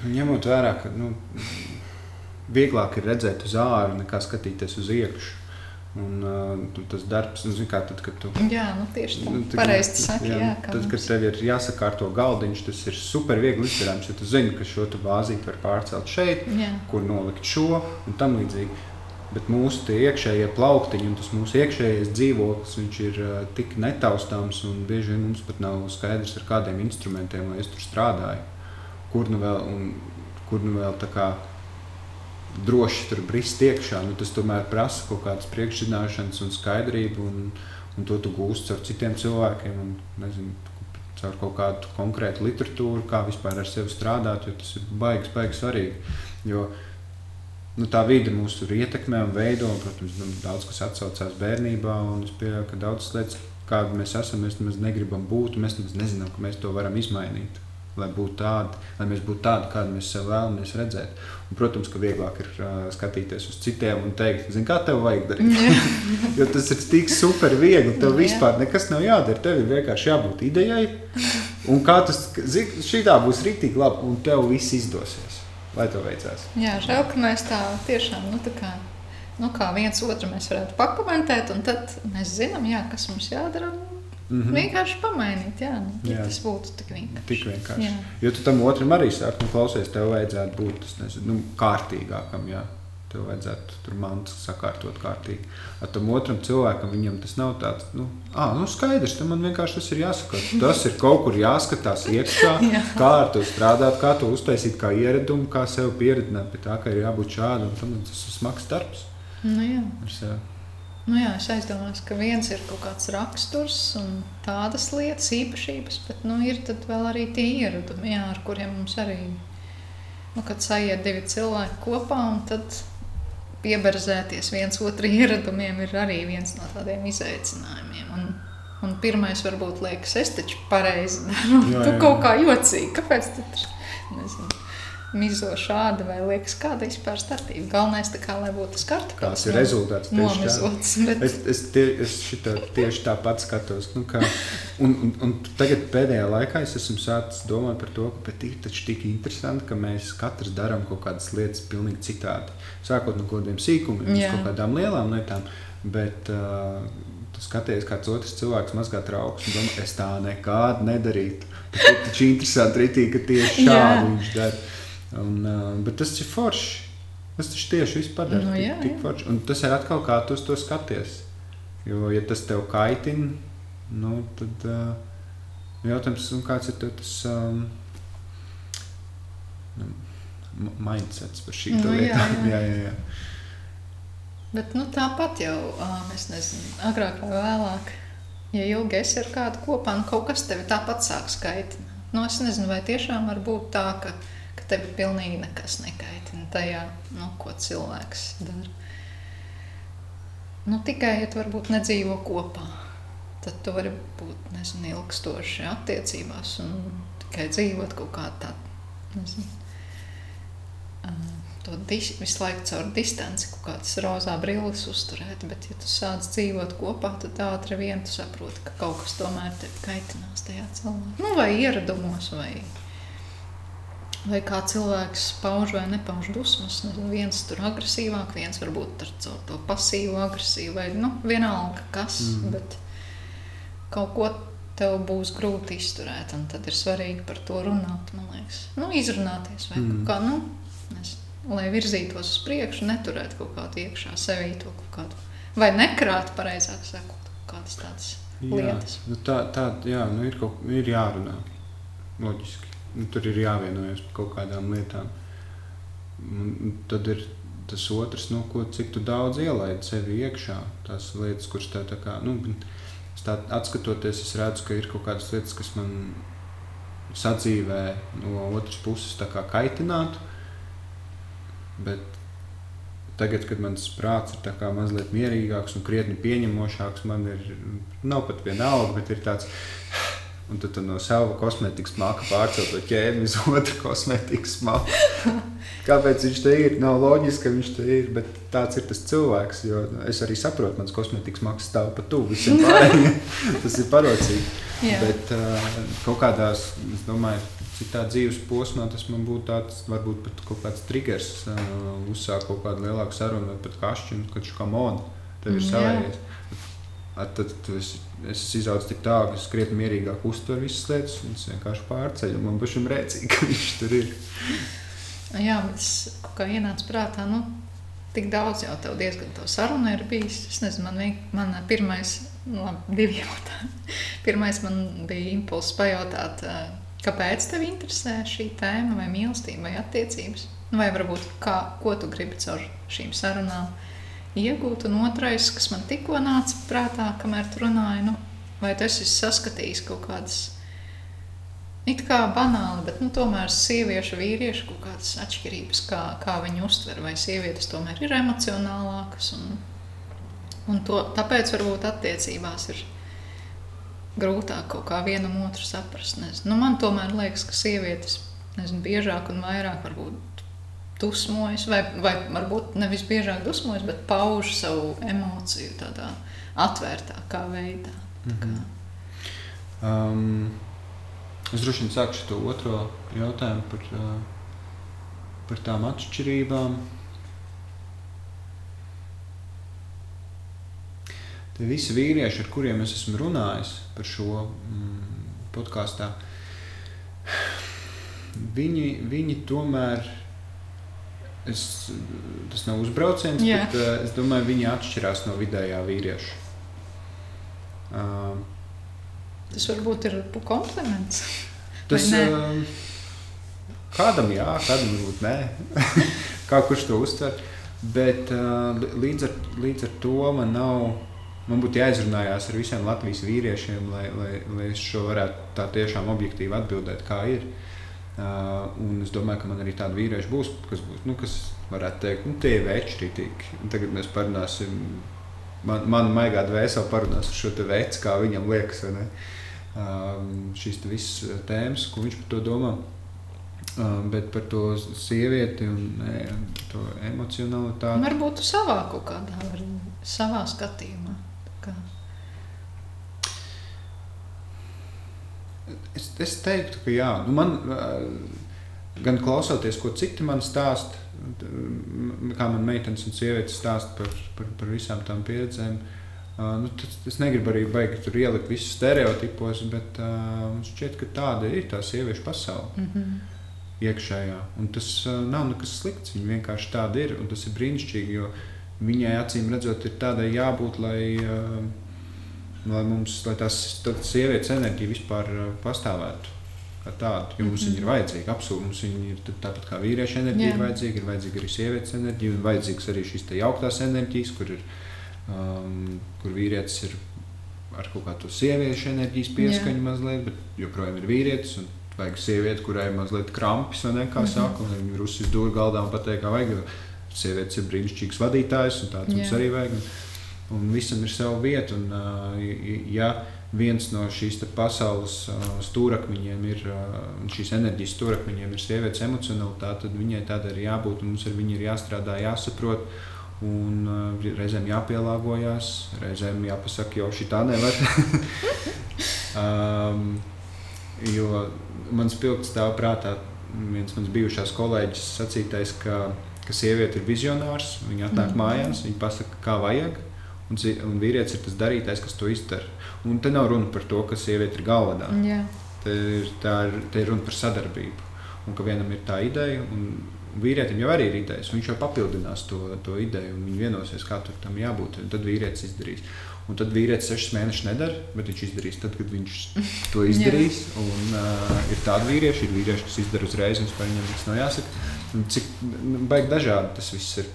Ņemot vērā, ka nu, vieglāk ir redzēt uz āru nekā skatīties uz iekšā. Un, uh, tas darbs, nu, kā tad, kad tu. Jā, nu, tieši tā. Nu, Pareizi saki, jā, jā, tad, mums... kad tev ir jāsakārto galdiņš, tas ir super viegli izdarāms, jo tu zini, ka šo bāzīti var pārcelt šeit, jā. kur nolikt šo un tam līdzīgi. Bet mūsu iekšējie plauktiņi un tas mūsu iekšējais dzīvoklis, ir uh, tik netaustāms un bieži vien mums pat nav skaidrs, ar kādiem instrumentiem es tur strādāju. Kur nu vēl, un, kur nu vēl tā kā droši tur brist iekšā. Nu, tas tomēr prasa kaut kādas priekšzināšanas un skaidrību, un, un to tu gūsti caur citiem cilvēkiem. Un, nezinu, caur kaut kādu konkrētu literatūru, kā vispār ar sevi strādāt, jo tas ir baigs, baigs svarīgi. Jo, nu, tā vide mūs tur ietekmē un veido, un, protams, nu, daudz kas atsaucās bērnībā, un es pieļauju, ka daudzas lietas, kāda mēs esam, mēs nemaz negribam būt, un mēs nemaz nezinām, ka mēs to varam izmainīt lai būtu tādi, lai mēs būtu tādi, kādi mēs sev vēlamies redzēt. Un, protams, ka vieglāk ir uh, skatīties uz citiem un teikt, zini, kā tev vajag darīt. *laughs* jo tas ir tik super viegli. Tev vispār nekas nav jādara. Tev ir vienkārši jābūt idejai. Un kā tas šī tā būs rītīgi labi, un tev viss izdosies. Lai tev veicās. Jā, žēl, ka mēs tā tiešām, nu tā kā, nu kā viens otru mēs varētu pakomentēt, un tad mēs zinām, jā, kas mums jādara. Mm -hmm. Vienkārši pamainīt, jā, nu, jā. tas būtu tik vienkārši. Tik vienkārši. Jā. Jo tu tam otram arī saki, nu, klausies, tev vajadzētu būt tas, nezinu, nu, kārtīgākam. Jā. Tev vajadzētu tur mantas sakārtot kārtīgi. Ar tam otram cilvēkam viņam tas nav tāds, nu, ah, nu skaidrs, tam man vienkārši tas ir jāsaka. *laughs* Tas ir kaut kur jāskatās iekšā, *laughs* jā. kā ar to strādāt, kā to uztaisīt, kā ieradumu, kā sev pieredzināt pie tā, ka ir jābūt šādam. Tas ir smags darbs. Nu, jā. Nu jā, es aizdomājos, ka viens ir kaut kāds raksturs un tādas lietas, īpašības, bet nu, ir vēl arī tie ieradumi, jā, ar kuriem mums arī nu, kad sajiet divi cilvēki kopā un tad pieberzēties viens otru *laughs* ieradumiem ir arī viens no tādiem izaicinājumiem. Un, un pirmais varbūt liekas, es taču pareizi daru, tu kaut kā jocīgi, kāpēc tu tur, nezinu mizo šādi vai liekas, kāda vispār starpība. Galvenais tā kā, lai būtu skarta. Kāds ir rezultāts? Nomizots. *laughs* Bet... Es, es, tie, es šita, tieši tāpat skatos. Nu, kā, un, un, un tagad pēdējā laikā es esmu sācis domāt par to, ka ir taču tik interesanti, ka mēs katrs darām kaut kādas lietas pilnīgi citādi. Sākot no kaut kādiem sīkumiem, līdz kaut kādām lielām lietām. Bet, uh, Tu skaties, kāds otrs cilvēks mazgā traukus un domā, es tā nekādu nedarītu. Tas taču interesanti, ritī, ka tieši šādi viņš dara. Un, uh, bet tas ir forši. Tas taču tieši viss padara. Nu, jā, tik, tik forši. Un tas ir atkal kā tu uz to skaties. Jo, ja tas tev kaitina, nu, tad uh, jautājums, kāds ir tas um, mindsets par šīm nu, lietām. *laughs* jā, jā, jā. Bet nu, tāpat jau, es nezinu, agrāk vai vēlāk, ja ilgi esi ar kādu kopā, nu, kaut kas tevi tāpat sāk skaitināt. Nu, es nezinu, vai tiešām var būt tā, ka ka tev pilnīgi nekas nekaitina tajā, nu, ko cilvēks dara. Nu, tikai, ja tu varbūt nedzīvo kopā, tad tu vari būt, nezinu, ilgstoši attiecībās un tikai dzīvot kaut kā tādu, nezinu, to dis, visu laiku caur distanci, kaut kādas rozā brilles uzturēt, bet ja tu sāc dzīvot kopā, tad ātri vien tu saproti, ka kaut kas tomēr tevi kaitinās tajā cilvēkā. Nu, vai ieradumos, vai vai kā cilvēks pauž vai nepauž dusmas. Nezinu, viens tur agresīvāk, viens varbūt ar to pasīvu agresiju, vai nu, vienalga kas. Mm. Bet kaut ko tev būs grūti izturēt, un tad ir svarīgi par to runāt. Nu, izrunāties vai mm. kā, nu, es, lai virzītos uz priekšu, neturēt kaut kādu iekšā sevī to kaut kādu, vai nekrāt, pareizāk sakot, kādas tādas jā, lietas. Nu tā, tā, jā, nu ir, kaut, ir jārunā, loģiski. Nu, tur ir jāvienojas par kaut kādām lietām. Un tad ir tas otrs, nu, ko, cik daudz ielaidi sevi iekšā. Tās lietas, kuras tev tā kā. Nu, tā, atskatoties, es redzu, ka ir kaut kādas lietas, kas man sadzīvē no otras puses kaitinātu. Bet tagad, kad mans prāts ir mazliet mierīgāks un krietni pieņemošāks, man ir nav pat vienalga, bet ir tāds Un tad no sava kosmētikas māka pārcelt to ķēmi uz otru *laughs* kosmētikas māku. Kāpēc viņš te ir? Nav loģiski, ka viņš te ir, bet tāds ir tas cilvēks. Jo es arī saprotu, mans kosmētikas mākslas stāv pa tuvu visiem pārējiem. *laughs* tas ir parocīgi. Jā. Bet uh, kaut kādās, es domāju, citā dzīves posmā tas man būtu tāds, varbūt pat kaut kāds triggers, uh, uzsākt kaut kādu lielāku sarunu vai pat kašķinu, kad škā moda tev ir savējais. Tad es, es izaugu tik tālu, ka es krietni mierīgāk uztveru visas lietas, un es vienkārši pārceļu. Man pašam rēcīgi, *laughs* ka viņš tur ir. Jā, bet es kaut kā ienācu prātā, nu, tik daudz jau tev diezgan to sarunu ir bijis. Es nezinu, man, man pirmais, nu, labi, *laughs* divi jautājumi. Pirmais man bija impulss pajautāt, kāpēc tev interesē šī tēma vai mīlestība vai attiecības? Vai varbūt kā, ko tu gribi caur šīm sarunām? Iegūt. Un otrais, kas man tikko nāca prātā, kamēr tu runāji, nu, vai tu esi saskatījis kaut kādas it kā banāli, bet nu, tomēr sieviešu, vīriešu kaut kādas atšķirības, kā, kā viņi uztver, vai sievietes tomēr ir emocionālākas. Un, un to, tāpēc varbūt attiecībās ir grūtāk kaut kā vienam otru saprast. Nezinu. Nu, man tomēr liekas, ka sievietes nezinu, biežāk un vairāk varbūt dusmojas, vai, vai varbūt nevis biežāk dusmojas, bet pauž savu emociju tādā atvērtākā veidā. Mm -hmm. um, es droši vien sākšu to otro jautājumu par, uh, par tām atšķirībām. Tie visi vīrieši, ar kuriem es esmu runājis par šo mm, podkāstu, viņi, viņi tomēr Es, tas nav uzbrauciens, Jā. bet uh, es domāju, viņi atšķirās no vidējā vīrieša. Uh, tas varbūt ir kompliments. Tas uh, kādam jā, kādam varbūt nē. *laughs* Kā kurš to uztver. Bet uh, līdz, ar, līdz ar to man nav. Man būtu jāizrunājās ar visiem Latvijas vīriešiem, lai, lai, lai es šo varētu tā tiešām objektīvi atbildēt, kā ir. Uh, Uh, un es domāju, ka man arī tādi vīrieši būs, kas, būs, nu, kas varētu teikt, nu, tie ir veči rītīgi. Tagad mēs parunāsim, man, man maigā dvēseli parunās ar šo te veci, kā viņam liekas, vai ne? Uh, šīs visas tēmas, ko viņš par to domā. Uh, bet par to sievieti un ne, to emocionalitāti. Varbūt savā kaut kādā, savā skatījumā. Kā. Es, es teiktu, ka jā, nu man, gan klausoties, ko citi man stāsta, kā man meitenes un sievietes stāsta par, par, par visām tām pieredzēm. Nu, tas, es negribu arī baigi tur ielikt visus stereotipos, bet uh, šķiet, ka tāda ir tā sieviešu pasaule. Mm -hmm. Iekšējā. Un tas uh, nav nekas slikts. Viņa vienkārši tāda ir. Un tas ir brīnišķīgi, jo viņai acīm redzot, ir tādai jābūt, lai uh, lai mums, lai tās sievietes enerģija vispār uh, pastāvētu. Tāda, jo mums mm -hmm. ir vajadzīga, absolūti. Mums ir tāpat kā vīrieša enerģija, Jā. ir vajadzīga, ir vajadzīga arī sievietes enerģija, un vajadzīgas arī šīs jauktās enerģijas, kur, ir, um, kur vīrietis ir ar kaut kādu sieviešu enerģijas pieskaņu Jā. mazliet, bet joprojām ir vīrietis. Vajag sievieti, kurai ir mazliet krampis, vai ne, kā mm -hmm. saka, un viņa ir uzsist dūri galdā un pateikt, kā vajag. Sievietes ir brīnišķīgs vadītājs, un tāds Jā. mums arī vajag. Un, un visam ir sava vieta. Un, ja viens no šīs pasaules stūrakmeņiem ir šīs enerģijas stūrakmeņiem, ir sievietes emocionalitāte, tad viņai tādai ir jābūt un mums ar viņu ir jāstrādā, jāsaprot. Un reizēm jāpielāgojas, reizēm jāpasaka, jau šī tā nevar. *laughs* um, jo mans pilns stāv prātā viens mans bijušās kolēģis sacītais, ka, ka sieviete ir vizionārs, viņa atnāk mm. mājās, viņa pasaka, kā vajag, un, un vīrietis ir tas darītājs, kas to izdara. Un te nav runa par to, ka sieviete ir galvenā. Yeah. Te ir, tā ir, te ir runa par sadarbību. Un ka vienam ir tā ideja, un vīrietim jau arī ir idejas. Viņš jau papildinās to, to ideju, un viņi vienosies, kā tam jābūt. Tad vīrietis izdarīs. Un tad vīrietis sešas mēnešus nedara, bet viņš izdarīs tad, kad viņš *laughs* to izdarīs. un, uh, ir tādi vīrieši, ir vīrieši, kas izdara uzreiz, un viņam tas nav jāsaka. Un cik nu, baigi dažādi tas viss ir.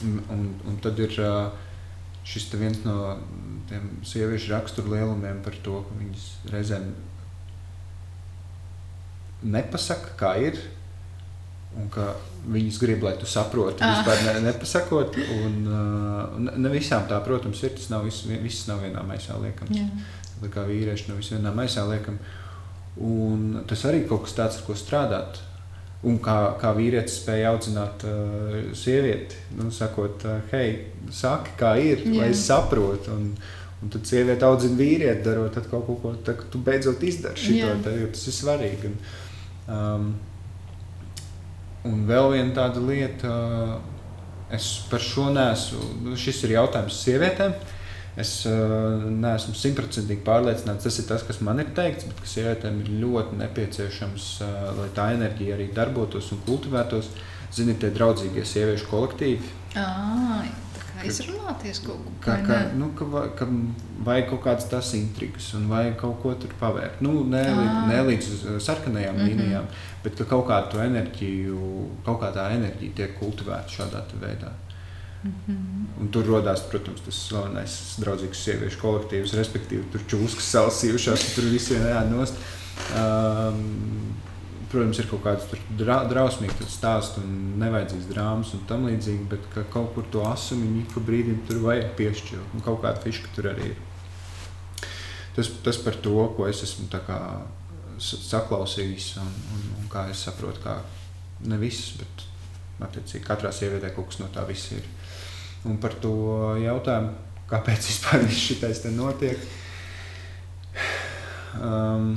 Un, un tad ir uh, šis viens no tiem sieviešu rakstura lielumiem par to, ka viņas reizēm nepasaka, kā ir. Un ka viņas grib, lai tu saproti, ah. vispār ne, nepasakot. Un, uh, ne visām tā, protams, ir. Tas nav viss, viss nav vienā maisā liekams. Tā kā vīrieši nav viss vienā maisā liekam. Un tas arī kaut kas tāds, ar ko strādāt. Un kā, kā vīrietis spēja audzināt uh, sievieti, nu, sakot, uh, hei, saki, kā ir, Jā. lai es saprotu. Un, un tad sieviete audzina vīrieti, darot kaut ko, ko tā, tu beidzot izdari šo, jo tas ir svarīgi. Un, um, Un vēl viena tāda lieta, es par šo nesu, nu, šis ir jautājums sievietēm. Es uh, neesmu simtprocentīgi pārliecināts, tas ir tas, kas man ir teikts, bet kas sievietēm ir ļoti nepieciešams, uh, lai tā enerģija arī darbotos un kultivētos. Ziniet, tie draudzīgie sieviešu kolektīvi. À, izrunāties kaut ko tādu. Ka, nu, ka, ka vajag kaut kādas tās intrigas, un vajag kaut ko tur pavērt. Nu, ne, līdz, ne līdz sarkanajām mm -hmm. līnijām, bet ka kaut kāda enerģija, kaut kā tā enerģija tiek kultivēta šādā veidā. -hmm. Un tur radās, protams, tas slavenais draudzīgs sieviešu kolektīvs, respektīvi, tur čūskas salsījušās, tur visiem jānost. Um, protams, ir kaut kāds dra, drausmīgs stāsts un nevajadzīgs drāmas un tam līdzīgi, bet ka kaut kur to asumiņu ik pa brīdim tur vajag piešķirt. Un kaut kāda fiška tur arī ir. Tas, tas par to, ko es esmu kā, saklausījis un, un, un kā es saprotu, kā ne visas, bet attiecīgi katrā sievietē kaut kas no tā viss ir. Un par to jautājumu, kāpēc vispār šis te notiek. Um,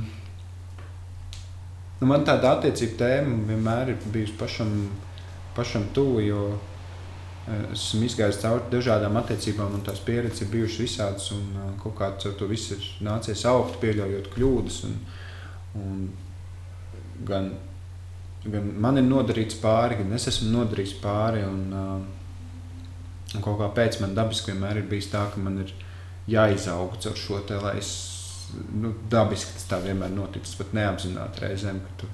Nu, man tāda attiecība tēma vienmēr ir bijusi pašam, pašam tuvu, jo eh, esmu izgājis cauri dažādām attiecībām, un tās pieredzes ir bijušas visādas. Un, uh, kaut kā ar to viss ir nācies augt, pieļaujot kļūdas. Un, un gan, gan man ir nodarīts pāri, gan es esmu nodarījis pāri. Un, uh, un kaut kā pēc man dabiski vienmēr ir bijis tā, ka man ir jāizaug caur šo te, lai es nu, dabiski tas tā vienmēr noticis, pat neapzināti reizēm, ka tu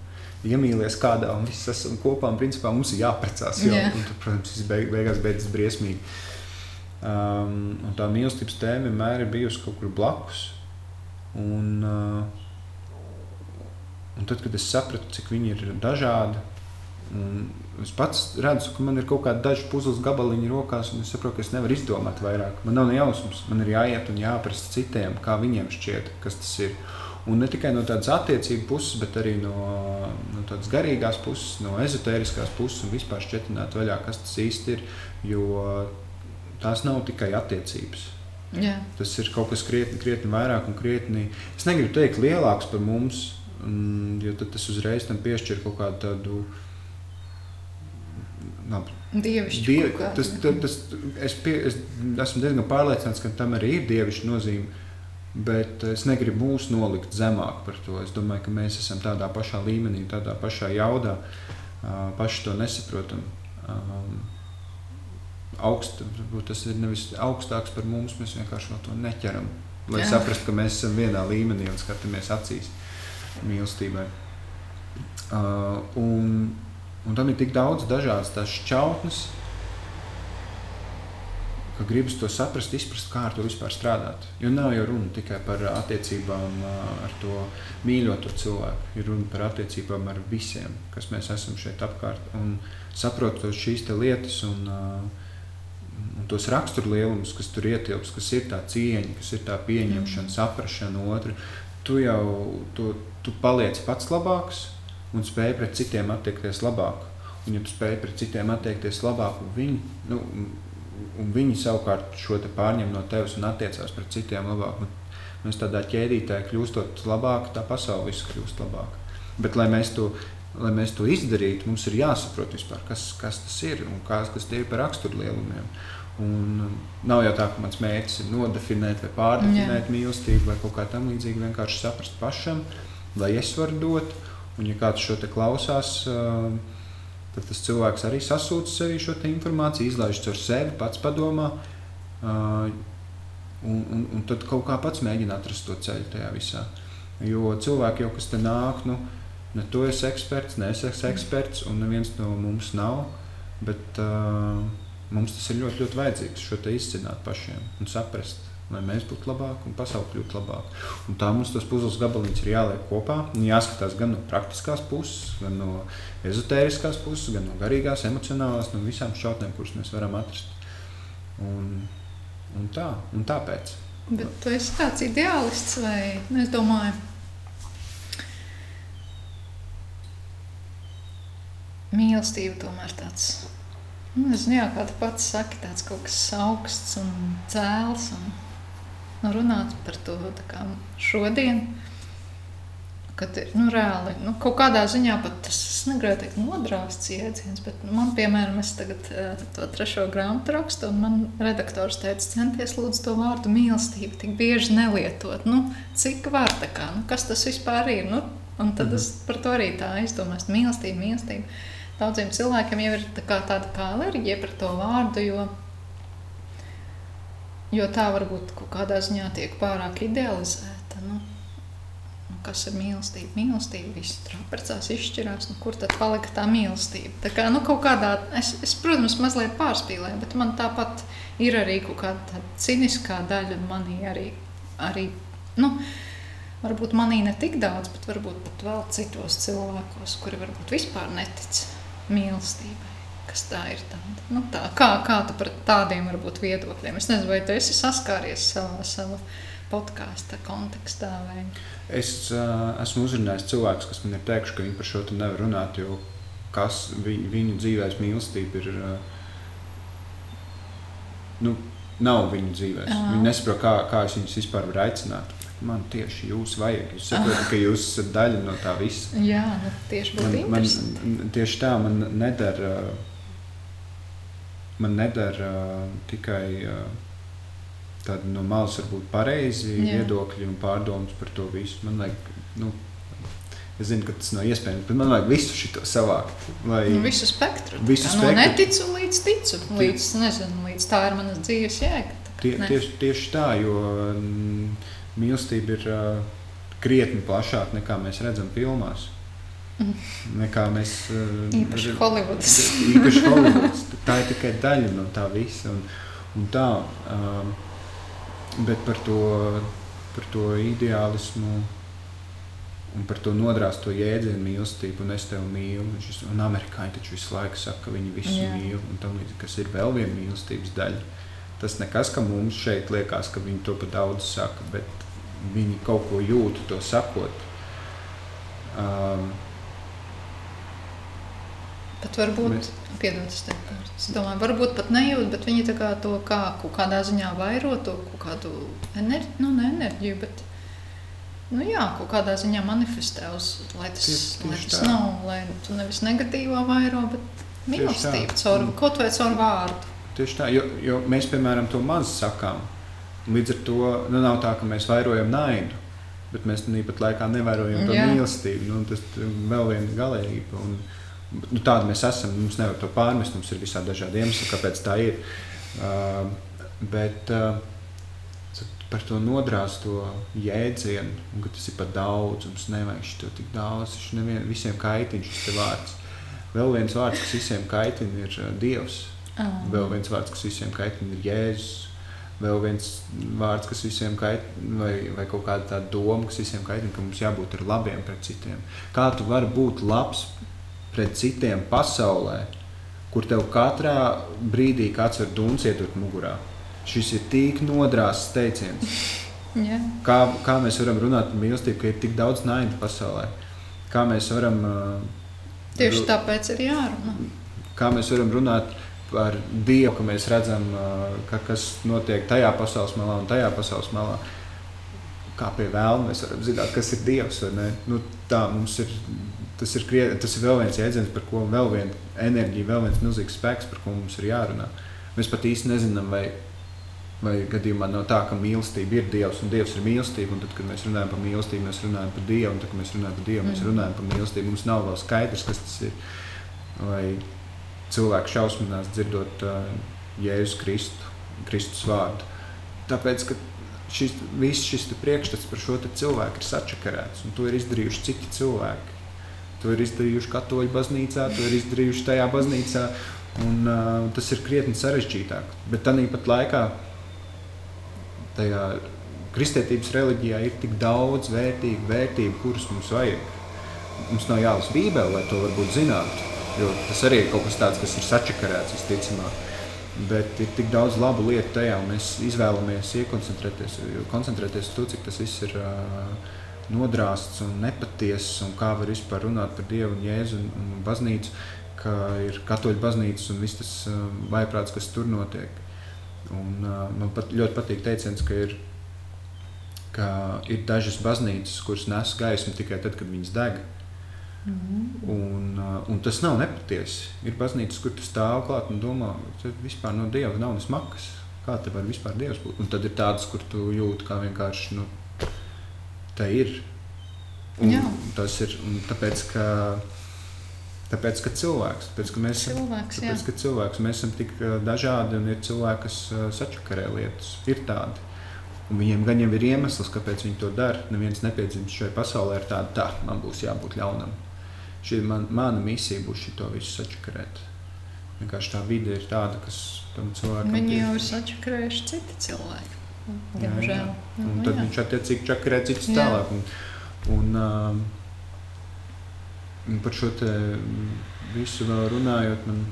iemīlies kādā un viss esam kopā, un principā mums ir jāprecās, jo, yeah. un tu, protams, tas beig, beigās beidzas briesmīgi. Um, un tā mīlestības tēma vienmēr ir bijusi kaut kur blakus. Un, uh, un tad, kad es sapratu, cik viņi ir dažādi, un Es pats redzu, ka man ir kaut kādi daži puzles gabaliņi rokās, un es saprotu, ka es nevaru izdomāt vairāk. Man nav ne jausmas, man ir jāiet un jāprasa citiem, kā viņiem šķiet, kas tas ir. Un ne tikai no tādas attiecību puses, bet arī no, no tādas garīgās puses, no ezotēriskās puses un vispār šķietināt vaļā, kas tas īsti ir. Jo tās nav tikai attiecības. Jā. Tas ir kaut kas krietni, krietni vairāk un krietni. Es negribu teikt, lielāks par mums, jo tas uzreiz tam piešķir kaut kādu tādu labi. Dievišķi. Die, tas, tas, tas, es, pie, es esmu diezgan pārliecināts, ka tam arī ir dievišķa nozīme. Bet es negribu mūs nolikt zemāk par to. Es domāju, ka mēs esam tādā pašā līmenī, tādā pašā jaudā, paši to nesaprotam. Augst, tas ir nevis augstāks par mums, mēs vienkārši to neķeram. Lai Jā. saprastu, ka mēs esam vienā līmenī un skatāmies acīs mīlestībai. Uh, un, Un tam ir tik daudz dažādas tās šķautnes, ka gribas to saprast, izprast, kā ar to vispār strādāt. Jo nav jau runa tikai par attiecībām ar to mīļoto cilvēku. Ir runa par attiecībām ar visiem, kas mēs esam šeit apkārt. Un saprotot šīs lietas un, un tos raksturlielumus, kas tur ietilpst, kas ir tā cieņa, kas ir tā pieņemšana, saprāšana otru, tu jau tu, tu paliec pats labāks un spēj pret citiem attiekties labāk. Un, ja tu spēj pret citiem attiekties labāk, un viņi, nu, un viņi savukārt šo pārņem no tevis un attiecās pret citiem labāk, nu, mēs tādā ķēdītē kļūstot labāk, tā pasaule viss kļūst labāk. Bet, lai mēs to lai mēs to izdarītu, mums ir jāsaprot, vispār, kas, kas tas ir un kas, kas tie ir par raksturlielumiem. Un um, nav jau tā, ka mans mērķis ir nodefinēt vai pārdefinēt Jā. mīlestību vai kaut kā tamlīdzīga. Vienkārši saprast pašam, lai es varu dot. Un, ja kāds šo te klausās, tad tas cilvēks arī sasūta sev šo informāciju, izlaiž caur sevi, pats padomā. Un, un, un tad kaut kā pats mēģina atrast to ceļu tajā visā. Jo cilvēki jau kas te nāk, nu, ne tu esi eksperts, ne es esmu eksperts, un neviens no mums nav. Bet uh, mums tas ir ļoti, ļoti vajadzīgs šo izcināt pašiem un saprast. Lai mēs būtu labāki un pasaule kļūtu labāka. Un tā mums tas puzles gabaliņš ir jāliek kopā. Jāskatās gan no praktiskās puses, gan no ezotēriskās puses, gan no garīgās, emocionālās, no visām šautnēm, kuras mēs varam atrast. Un, un tā, un tāpēc. Bet tu esi tāds ideālists vai nu, es domāju, mīlestība tomēr tāds. Nu, es nezinu, kā tu pats saki, tāds kaut kas augsts un cēls. Un, nu, runāt par to šodien. Kad nu, reāli, nu, kaut kādā ziņā pat tas negribētu teikt, nodrāsts jēdziens, bet man, piemēram, es tagad uh, to trešo grāmatu rakstu, un man redaktors teica, centies lūdzu to vārdu mīlestību tik bieži nelietot. Nu, cik var tā kā, nu, kas tas vispār ir? Nu, un tad -hmm. es par to arī tā aizdomājos, mīlestība, mīlestība. Daudziem cilvēkiem jau ir tā kā tāda kā alerģija pret to vārdu, jo, jo tā varbūt kaut kādā ziņā tiek pārāk idealizēta. Nu, nu, kas ir mīlestība? Mīlestība viss tur apprecās, izšķirās. Nu, kur tad palika tā mīlestība? Tā kā, nu, kādā, es, es, protams, mazliet pārspīlēju, bet man tāpat ir arī kaut kāda ciniskā daļa manī arī. arī nu, Varbūt manī ne tik daudz, bet varbūt pat vēl citos cilvēkos, kuri varbūt vispār netic mīlestībai. Kas tā ir? Tāda? Nu, tā, kā, kā tu par tādiem varbūt viedokļiem? Es nezinu, vai tu esi saskāries savā, savā podkāstu kontekstā. Vai? Es uh, esmu uzrunājis cilvēkus, kas man ir teikuši, ka viņi par šo nevar runāt, jo kas viņu, viņu dzīvēs mīlestība ir. Uh, nu, nav viņu dzīvēs. Viņi nesaprot, kā, kā es viņus vispār varu aicināt man tieši jūs vajag. Jūs saprotat, ka jūs esat daļa no tā visa. Jā, nu, tieši man, man, tieši tā man nedara, man nedara tikai tādi no malas varbūt pareizi Jā. viedokļi un pārdomas par to visu. Man vajag, nu, Es zinu, ka tas nav iespējams, bet man vajag visu šo savākt. Lai... Nu, visu spektru. Visu spektru. No neticu līdz ticu. Līdz, nezinu, līdz tā ir manas dzīves jēga. Tie, tieši, tieši tā, jo mm, mīlestība ir uh, krietni plašāka nekā mēs redzam filmās. Nekā mēs uh, īpaši Holivudas. īpaši Holivudas. Tā ir tikai daļa no tā visa. Un, un tā, um, bet par to, par to ideālismu un par to nodrāstu jēdzienu mīlestību, un es tevi mīlu. Un amerikāņi taču visu laiku saka, ka viņi visu Jā. mīl, un tam līdzīgi, kas ir vēl viena mīlestības daļa. Tas nekas, ka mums šeit liekas, ka viņi to pat daudz saka, bet viņi kaut ko jūtu, to sakot. Um, Pat varbūt, mēs... piedod, es, te, es domāju, varbūt pat nejūt, bet viņi tā kā to kā, kaut kādā ziņā vairo to kaut kādu enerģiju, nu ne enerģiju, bet nu jā, kaut kādā ziņā manifestē uz, lai tas, tieši, lai tas tā. nav, lai tu nevis negatīvā vairo, bet mīlestību caur, kaut vai caur vārdu. Tieši tā, jo, jo mēs, piemēram, to maz sakām. Līdz ar to nu, nav tā, ka mēs vairojam naidu, bet mēs tāpat laikā nevērojam to mīlestību. Nu, tas ir vēl viena galējība. Un, nu, tāda mēs esam. Mums nevar to pārmest. Mums ir visādi dažādi iemesli, kāpēc tā ir. Uh, bet uh, par to nodrāsto jēdzienu, un ka tas ir par daudz, mums nevajag to tik daudz. Viņš nevien, visiem kaitina šis vārds. Vēl viens vārds, kas visiem kaitina, ir uh, Dievs. Oh. Vēl viens vārds, kas visiem kaitina, ir Jēzus. Vēl viens vārds, kas visiem kaitina, vai, vai kaut kāda tāda doma, kas visiem kaitina, ka mums jābūt labiem pret citiem. Kā tu vari būt labs pret citiem pasaulē, kur tev katrā brīdī kāds var dūns iedot mugurā? Šis ir tik nodrāsts teiciens. *laughs* Yeah. Kā, kā mēs varam runāt par mīlestību, ka ir tik daudz naida pasaulē? Kā mēs varam. Uh, Tieši tāpēc ir jārunā. Kā mēs varam runāt ar Dievu, ka mēs redzam, ka, kas notiek tajā pasaules malā un tajā pasaules malā. Kā pie vēlna mēs varam zināt, kas ir Dievs. Nu, tā mums ir tas ir, kriet, tas ir vēl viens jēdziens, par ko vēl viena enerģija, vēl viens milzīgs spēks, par ko mums ir jārunā. Mēs pat īsti nezinām, vai, vai gadījumā nav tā, ka mīlestība ir Dievs un Dievs ir mīlestība. Tad, kad mēs runājam par mīlestību, mēs runājam par Dievu, un tad, kad mēs runājam par Dievu, mēs mm. runājam par mīlestību. Mums nav vēl skaidrs, kas tas ir. Vai cilvēki šausminās dzirdot uh, Jēzus Kristu, Kristus vārdu. Tāpēc, ka šis, viss šis priekšstats par šo cilvēku ir sačakarēts, un to ir izdarījuši citi cilvēki. To ir izdarījuši katoļu baznīcā, to ir izdarījuši tajā baznīcā, un uh, tas ir krietni sarežģītāk. Bet tāpat laikā tajā kristietības reliģijā ir tik daudz vērtīgu vērtību, kuras mums vajag. Mums nav jālasa Bībele, lai to varbūt zinātu, jo tas arī ir kaut kas tāds, kas ir sačakarēts visticamāk. Bet ir tik daudz labu lietu tajā, un mēs izvēlamies iekoncentrēties, koncentrēties uz to, cik tas viss ir uh, nodrāsts un nepatiesis, un kā var vispār runāt par Dievu un Jēzu un, un baznīcu, ka ir katoļu baznīcas un viss tas uh, vaiprāts, kas tur notiek. Un, uh, man pat ļoti patīk teiciens, ka ir, ka ir dažas baznīcas, kuras nes gaismu tikai tad, kad viņas deg. Mm. Un, uh, un tas nav nepatiesi. Ir baznīcas, kur tu stāv klāt un domā, ka vispār no dieva nav ne smakas. Kā te var vispār dievs būt? Un tad ir tādas, kur tu jūti, kā vienkārši nu, tā ir. Un Jā. tas ir tāpēc, ka, tāpēc, ka cilvēks, tāpēc, ka mēs, cilvēks, tāpēc, ka cilvēks, mēs esam tik uh, dažādi un ir cilvēki, kas uh, sačakarē lietas. Ir tādi. Un viņiem gan jau ir iemesls, kāpēc viņi to dara. Neviens nepiedzimst šajā pasaulē ar tādu, tā, man būs jābūt ļaunam. Šī man, mana misija būs šo visu sačakarēt. Vienkārši tā vide ir tāda, kas tam cilvēkam Viņi jau ir sačakarējuši citi cilvēki. Diemžēl. Un nu, tad jā. viņš attiecīgi čakarē citus tālāk. Un, un, um, un par šo visu vēl runājot, man,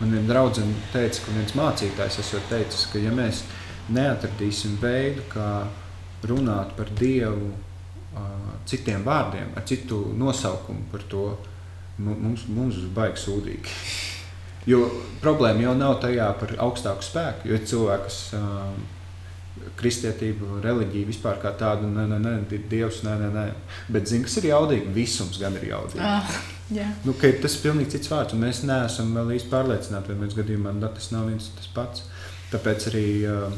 man viena draudzene teica, ka viens mācītājs esot teicis, ka ja mēs neatradīsim veidu, kā runāt par Dievu citiem vārdiem, ar citu nosaukumu par to, mums, mums būs baigi sūdīgi. Jo problēma jau nav tajā par augstāku spēku, jo ir cilvēki, kas kristietība, reliģija vispār kā tāda, nē, nē, nē, dievs, nē, nē, nē. Bet zini, kas ir jaudīgi? Visums gan ir jaudīgi. Ah, yeah. nu, tas ir pilnīgi cits vārds, un mēs neesam vēl īsti pārliecināti, vai mēs gadījumā nu, tas nav viens tas pats. Tāpēc arī uh,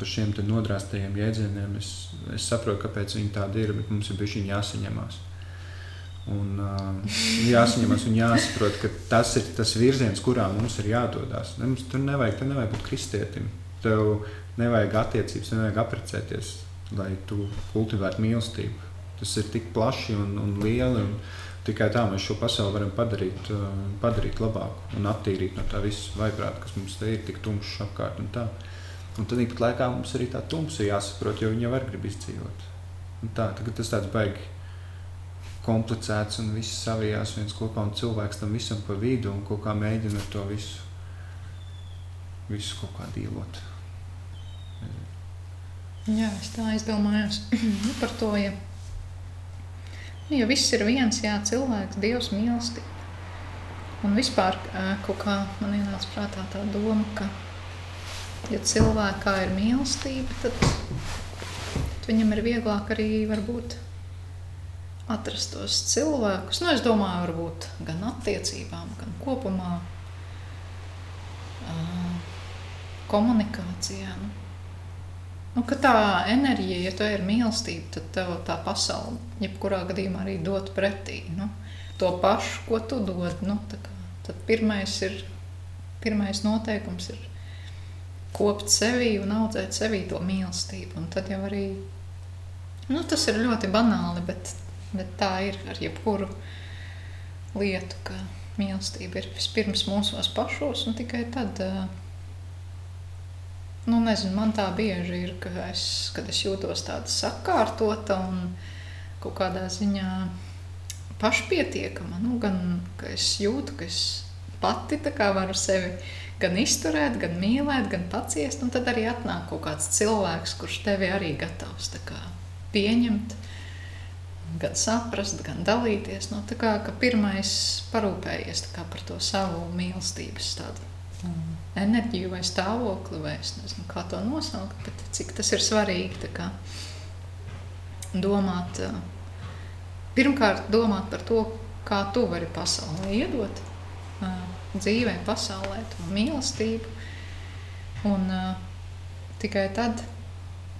par šiem nodrāstajiem jēdzieniem. Es, es saprotu, kāpēc viņi tādi ir, bet mums ir viņi jāsaņemās. Un, uh, jāsaņemas un jāsaprot, ka tas ir tas virziens, kurā mums ir jādodas. Ne, mums tur nevajag, tur nevajag būt kristietim. Tev nevajag attiecības, nevajag apprecēties, lai tu kultivētu mīlestību. Tas ir tik plaši un, un lieli. Un tikai tā mēs šo pasauli varam padarīt, uh, padarīt labāku un attīrīt no tā visa vaiprāta, kas mums te ir tik tumšs apkārt. Un tad pat laikā mums arī tā tumsa jāsaprot, jo viņi jau var grib izdzīvot. Un tā, tas tāds baigi komplicēts un viss savijās viens kopā un cilvēks tam visam pa vidu un kaut kā mēģina to visu, visu kaut kā dīlot. Jā, es tā aizdomājos *clears throat* nu, par to, ja, nu, ja viss ir viens, jā, cilvēks, Dievs mīlestība. Un vispār kaut kā man ienāca prātā tā doma, ka ja cilvēkā ir mīlestība, tad, tad viņam ir vieglāk arī varbūt atrast tos cilvēkus. Nu, es domāju, varbūt gan attiecībām, gan kopumā komunikācijā. Nu. Nu, tā enerģija, ja tev ir mīlestība, tad tev tā pasaule, jebkurā gadījumā, arī dot pretī nu, to pašu, ko tu dod. Nu, kā, tad pirmais, ir, pirmais noteikums ir kopt sevī un audzēt sevī to mīlestību. Un tad jau arī nu, tas ir ļoti banāli, bet, bet tā ir ar jebkuru lietu, ka mīlestība ir vispirms mūsos pašos un tikai tad. Nu, nezinu, man tā bieži ir, ka es, kad es jūtos tāda sakārtota un kaut kādā ziņā pašpietiekama. Nu, gan es jūtu, ka es pati varu sevi gan izturēt, gan mīlēt, gan paciest. Un tad arī atnāk kaut kāds cilvēks, kurš tevi arī gatavs kā, pieņemt, gan saprast, gan dalīties. Nu, kā, pirmais parūpējies kā, par to savu mīlestības tādu. Mm. Enerģiju vai stāvokli, vai es nezinu, kā to nosaukt, bet cik tas ir svarīgi kā, domāt pirmkārt domāt par to, kā tu vari pasaulē iedot, dzīvē, pasaulē, to mīlestību. Un tikai tad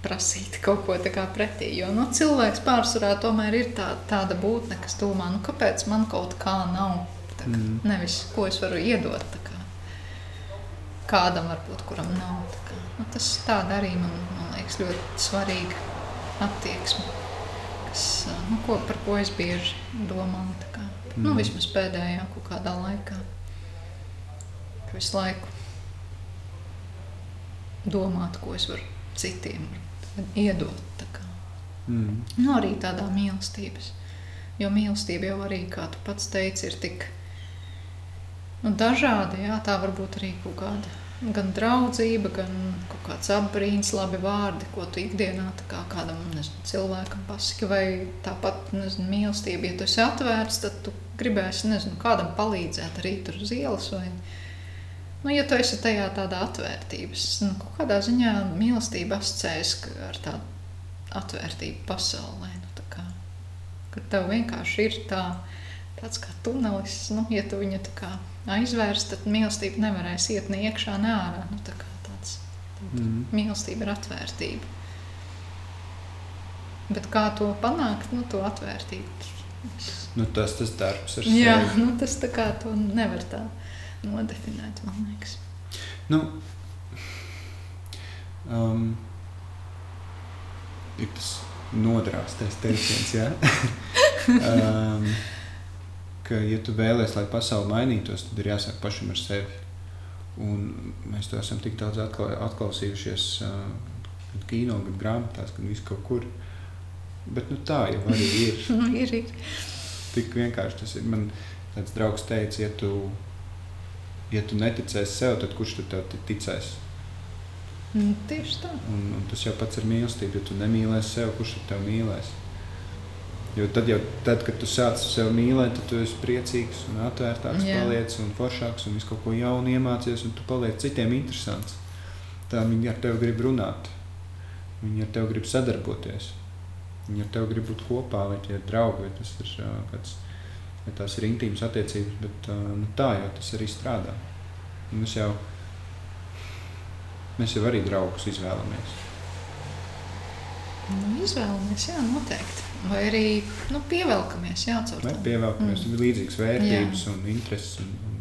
prasīt kaut ko pretī. Jo nu, cilvēks pārsvarā tomēr ir tā, tāda būtne, kas domā, nu, kāpēc man kaut kā nav. Tā, mm. Nevis ko es varu iedot kā, kādam, varbūt, kuram nav. Kā, nu, tas tāda arī man, man liekas ļoti svarīga attieksme. Kas, nu, ko, par ko es bieži domāju. Kā, nu, mm. Nu, vismaz pēdējā kaut kādā laikā. Visu laiku domāt, ko es varu citiem iedot. Tā mm. nu, arī tādā mīlestības. Jo mīlestība jau arī, kā tu pats teici, ir tik nu, dažāda. Jā, tā var būt arī kaut kāda gan draudzība, gan kaut kāds apbrīns, labi vārdi, ko tu ikdienā kā kādam nezinu, cilvēkam pasaki. Vai tāpat nezinu, mīlestība, ja tu esi atvērts, tad tu gribēsi nezinu, kādam palīdzēt arī tur uz ielas. Vai, Nu, ja tu esi tajā tādā atvērtības, nu, kādā ziņā mīlestība asociējas ar tādu atvērtību pasaulē. Nu, tā kā, kad tev vienkārši ir tā, tāds kā tunelis, nu, ja tu viņu aizvērs, tad mīlestība nevarēs iet ne iekšā, ne ārā. Nu, tā kā tāds, mm. mīlestība ir atvērtība. Bet kā to panākt, nu, to atvērtību? Nu, tas tas darbs ar sevi. Jā, nu, tas tā kā to nevar tā nodefinēt, man liekas. Nu, um, ir tas nodrāstais teiciens, ja? *laughs* um, ka, ja tu vēlēsies, lai pasaule mainītos, tad ir jāsāk pašam ar sevi. Un mēs to esam tik daudz atkla, atklausījušies uh, gan kino, gan grāmatās, gan visu kaut kur. Bet nu, tā jau arī ir. *laughs* nu, ir, ir. Tik vienkārši tas ir. Man tāds draugs teica, ja tu ja tu neticēsi sev, tad kurš tad tev ticēs? Mm, tieši tā. Un, un tas jau pats ir mīlestība. Ja tu nemīlēsi sev, kurš tad tev mīlēs? Jo tad, jau, tad kad tu sāc sev mīlēt, tad tu esi priecīgs un atvērtāks, Jā. paliec un foršāks un visu kaut ko jaunu iemācies, un tu paliec citiem interesants. Tā viņi ar tevi grib runāt, viņi ar tevi grib sadarboties, viņi ar tevi grib būt kopā, vai tie ir draugi, vai tas ir kāds ja tās ir intīmas attiecības, bet nu, tā jau tas arī strādā. Mēs jau, mēs jau arī draugus izvēlamies. Nu, izvēlamies, jā, noteikti. Vai arī nu, pievelkamies, jā, caur to. Pievelkamies, mm. līdzīgas vērtības jā. un intereses un, un,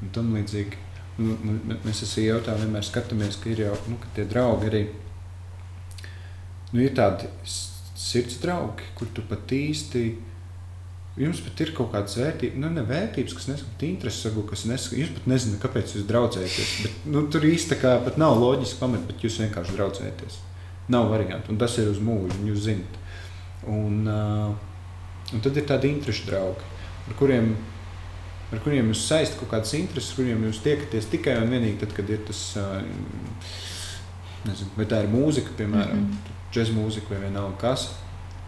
un tam līdzīgi. Nu, mēs esam jautājumi, vienmēr skatāmies, ka ir jau nu, ka tie draugi arī nu, ir tādi sirds draugi, kur tu pat īsti Jums pat ir kaut kādas vērtības, nu, ne vērtības, kas neskatās, intereses, varbūt, kas neskatās. Jūs pat nezināt, kāpēc jūs draudzējaties. Bet, nu, tur īstenībā pat nav loģiski pamat, bet jūs vienkārši draudzējaties. Nav variantu, un tas ir uz mūžu, un jūs zinat. Un, uh, un tad ir tādi interešu draugi, ar kuriem, ar kuriem jūs saistat kaut kādas intereses, kuriem jūs tiekaties tikai un vienīgi tad, kad ir tas, uh, nezinu, vai tā ir mūzika, piemēram, mm -hmm. džēzus mūzika vai vienalga kas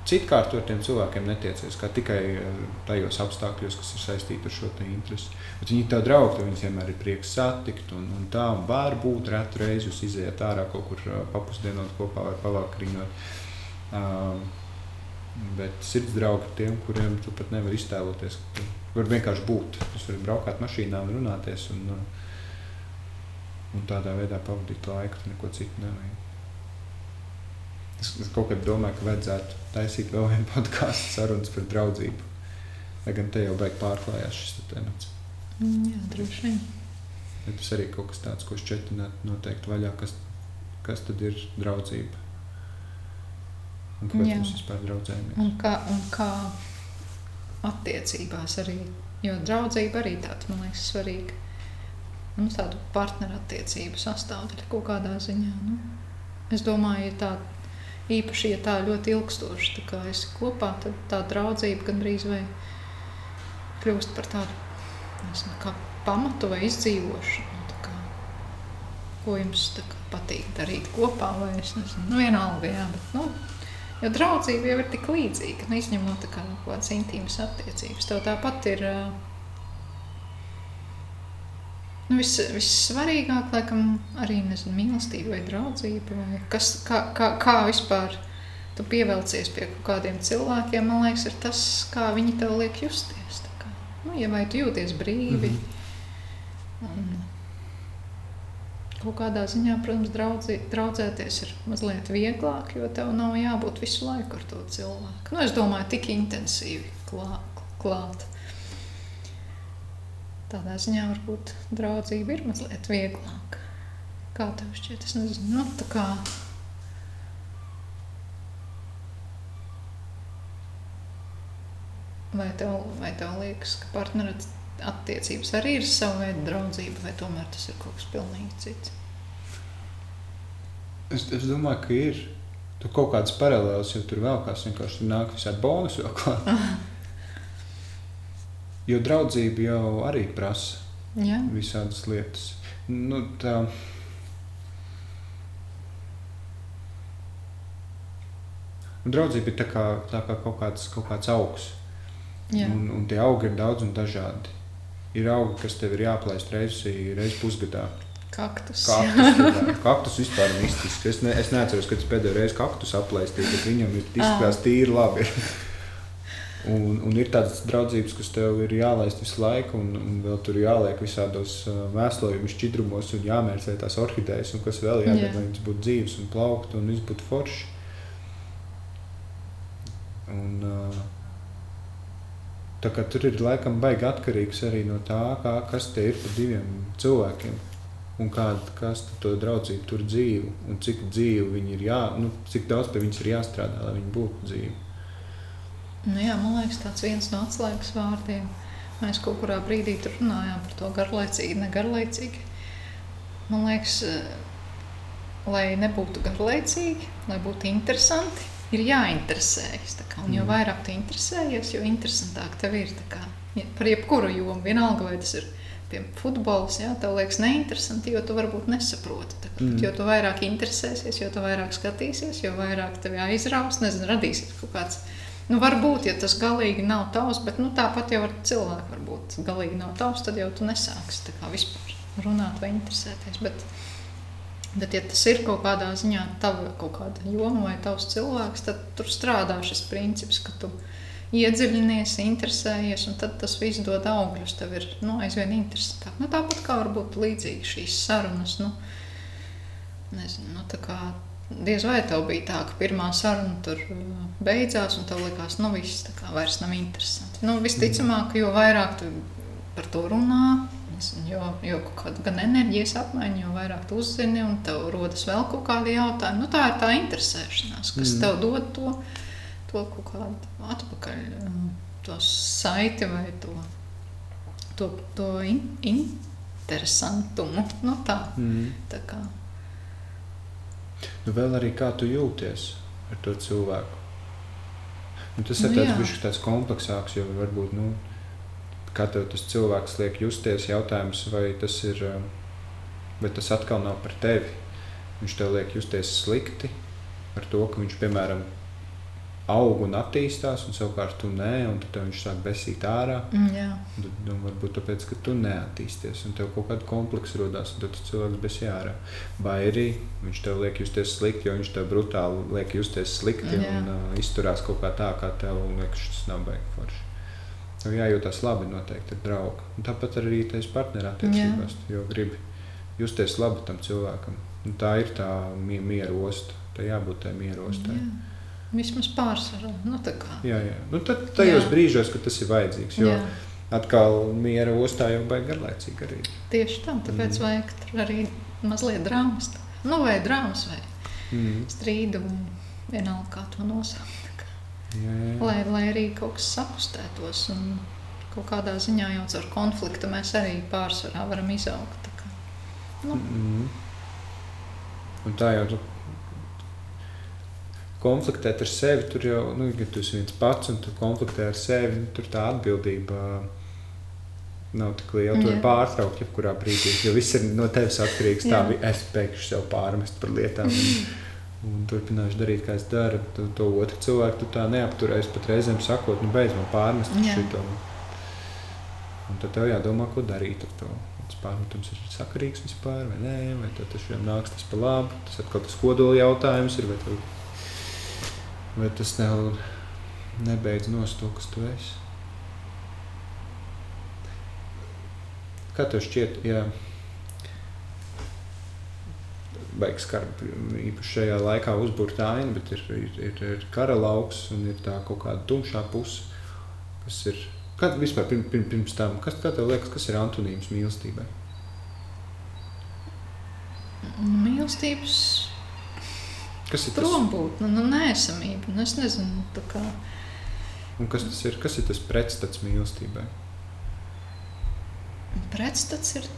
Citkārt ar tiem cilvēkiem netiecies tikai eh, tajos apstākļos, kas ir saistīti ar šo interesi. Bet viņi ir tādi draugi, ka viņus vienmēr ir prieks satikt. Un, un tā var būt retu reizi jūs iziet ārā kaut kur eh, papusdienot kopā vai pavakariņot. Uh, bet sirds draugi ir tiem, kuriem tu pat nevari iztēloties. Tu vari vienkārši būt. Jūs varat braukāt mašīnā un runāties. Un, un tādā veidā pavadīt laiku, neko citu nevajag. Es, es kaut kad domāju, ka vajadzētu taisīt vēl vienu *laughs* podkāstu sarunas par draudzību. Lai gan te jau beig pārklājās šis temats. Mm, jā, droši vien. Ja tas arī kaut kas tāds, ko šķietināt noteikti vaļā, kas, kas tad ir draudzība. Un kāpēc mēs vispār draudzējamies? Un kā, un kā attiecībās arī, jo draudzība arī tāds, man liekas, svarīga. Nu, tādu partneru attiecību sastāvdaļa kaut kādā ziņā. Nu. Es domāju, ja tāda īpaši, ja tā ļoti ilgstoši tā kā esi kopā, tad tā draudzība gandrīz vai kļūst par tādu nezinu, kā pamatu vai izdzīvošanu. Kā, ko jums kā, patīk darīt kopā, vai es nezinu, nu, vienalga, jā, bet, nu, jo draudzība jau ir tik līdzīga, nu, izņemot kā, kaut kādas intīmas attiecības. Tev tāpat ir Nu, vis, vissvarīgāk, laikam, arī nezinu, mīlestība vai draudzība. Vai kas, kā, kā, kā vispār tu pievelcies pie kaut kādiem cilvēkiem, man liekas, ir tas, kā viņi tev liek justies. Nu, ja vai tu jūties brīvi. Mm -hmm. un, Kaut kādā ziņā, protams, draudzī, draudzēties ir mazliet vieglāk, jo tev nav jābūt visu laiku ar to cilvēku. Nu, es domāju, tik intensīvi klā, klāt. Tādā ziņā varbūt draudzība ir mazliet vieglāka. Kā tev šķiet? Es nezinu, nu, tā kā Vai tev, vai tev liekas, ka partneru attiecības arī ir sava veida draudzība, vai tomēr tas ir kaut kas pilnīgi cits? Es, es domāju, ka ir. Tur kaut kādas paralēlas jau tur vēl kāds vienkārši nāk visādi bonus vēl klāt. *laughs* jo draudzība jau arī prasa Jā. visādas lietas. Nu, tā, Draudzība ir tā kā, tā kā kaut kāds, kaut kāds augs. Jā. Un, un tie augi ir daudz un dažādi. Ir augi, kas tev ir jāplēst reizes reiz pusgadā. Kaktus. Kaktus, jā. *laughs* kaktus vispār ir mistisks. Es, ne, es neatceros, kad es pēdējo reizi kaktus aplaistīju, bet viņam ir izskatās tīri labi. Un, un ir tādas draudzības, kas tev ir jālaist visu laiku, un, un vēl tur jāliek visādos uh, mēslojumu šķidrumos, un jāmērcē tās orhidejas, un kas vēl jādara, Jā. lai viņas būtu dzīves un plauktu, un viss būtu forši. Un, uh, tur ir laikam baigi atkarīgs arī no tā, kā, kas te ir par diviem cilvēkiem. Un kāda, kas to draudzību tur dzīvo, un cik dzīvi viņi ir jā, nu, cik daudz pie viņas ir jāstrādā, lai viņi būtu dzīvi. Nu, jā, man liekas, tas viens no atslēgas vārdiem. Mēs kaut kurā brīdī runājām par to garlaicīgi, negarlaicīgi. Man liekas, eh, lai nebūtu garlaicīgi, lai būtu interesanti, ir jāinteresējas. kā. Un jo Mm. vairāk tu interesējies, jo interesantāk tev ir. kā. Par jebkuru jomu, vienalga vai tas ir piemēram futbols, jā, tev liekas neinteresanti, jo tu varbūt nesaproti. kā. Mm. Jo tu vairāk interesēsies, jo tu vairāk skatīsies, jo vairāk tev aizraus, nezinu, radīsies kaut kāds. Nu, varbūt, ja tas galīgi nav tavs, bet nu, tāpat jau ar cilvēku varbūt galīgi nav tavs, tad jau tu nesāksi kā vispār runāt vai interesēties. Bet, bet ja tas ir kaut kādā ziņā tava kaut kāda joma vai tavs cilvēks, tad tur strādā šis princips, ka tu iedziļinies, interesējies, un tad tas viss dod augļus. Tev ir nu, aizvien interesantāk. Nu, tāpat kā varbūt līdzīgi šīs sarunas. Nu, nezinu, nu, tā kā Diez vai tev bija tā, ka pirmā saruna tur uh, beidzās, un tev likās, ka nu, viss tā kā vairs nav interesanti. Nu, visticamāk, jo vairāk tu par to runā, nezinu, jo, jo kāda gan enerģijas apmaiņa, jo vairāk tu uzzini, un tev rodas vēl kaut kādi jautājumi. Nu, tā ir tā interesēšanās, kas Mm. tev dod to, to kaut kādu atpakaļ, um, to saiti vai to, to, to in, interesantumu. Nu, tā, Mm. tā kā. Nu, vēl arī kā tu jūties ar to cilvēku. Nu, tas ir Nu, tāds tāds kompleksāks, jo varbūt, nu, kā tev tas cilvēks liek justies, jautājums, vai tas ir, um, vai tas atkal nav par tevi. Viņš tev liek justies slikti ar to, ka viņš, piemēram, aug un attīstās, un savukārt tu nē, un tad viņš sāk besīt ārā. Mm. Un tad, Nu, varbūt tāpēc, ka tu neattīsties, un tev kaut kāda kompleksa radās, un tad tas cilvēks besī ārā. Vai arī viņš tev liek justies slikti, jo viņš tev brutāli liek justies slikti Jā. un uh, izturās kaut kā tā, kā tev liekas, tas nav baigi forši. Tev jājūtas labi noteikti ar draugu. Un tāpat arī tas partnerattiecībās, jo gribi justies labi tam cilvēkam. Un tā ir tā mie miera osta. Tā jābūt tai miera ostai. Jā. Vismaz pārsvarā. Nu. Jā, jā. Nu, tad tajos Jā. brīžos, kad tas ir vajadzīgs. Jo Jā, atkal miera ostā jau baigi garlaicīgi arī. tieši tā. Tāpēc Mm. vajag tur arī mazliet drāmas. Nu, vai drāmas, vai Mm. strīdu, vai vienalga, kā to nosaukt. Jā, jā. Lai, lai arī kaut kas sakustētos. Un kaut kādā ziņā jau caur konfliktu mēs arī pārsvarā varam izaugt. tā kā. Nu. Mm. Un tā jau tu konfliktēt ar sevi, tur jau, nu, ja tu esi viens pats un tu konfliktē ar sevi, nu, tur tā atbildība nav tik liela. Tu vari pārtraukt jebkurā brīdī, jo viss ir no tevis atkarīgs. Tā vi- es beigšu sev pārmest par lietām. Un, *laughs* un turpināšu darīt, kā es daru. Tu, to otru cilvēku tu tā neapturēsi pat reizēm sakot, nu beidz man pārmest Jā. šito. Un tad tev jādomā, ko darīt ar to. Tas pārmetums ir sakarīgs vispār, vai nē, vai tev tas šiem nāks tas pa labu. Tas atkal tas kodola jautājums ir, vai tev vai tas tev nebeidz nost to, kas tu esi? Kā tev šķiet, ja baigs karš īpaši šajā laikā uzbūrta aina, bet ir, ir, ir, ir kara lauks un ir tā kaut kāda tumšā puse, kas ir. Kad vispār pirms, pirms, pirms tam, kas tev liekas, kas ir antonīms mīlestībai? Mīlestības Kas ir tas? prombūtne, nu, neesamība. Nu, es nezinu, tā kā. Un kas tas ir? Kas ir tas pretstats mīlestībai? Pretstats ir.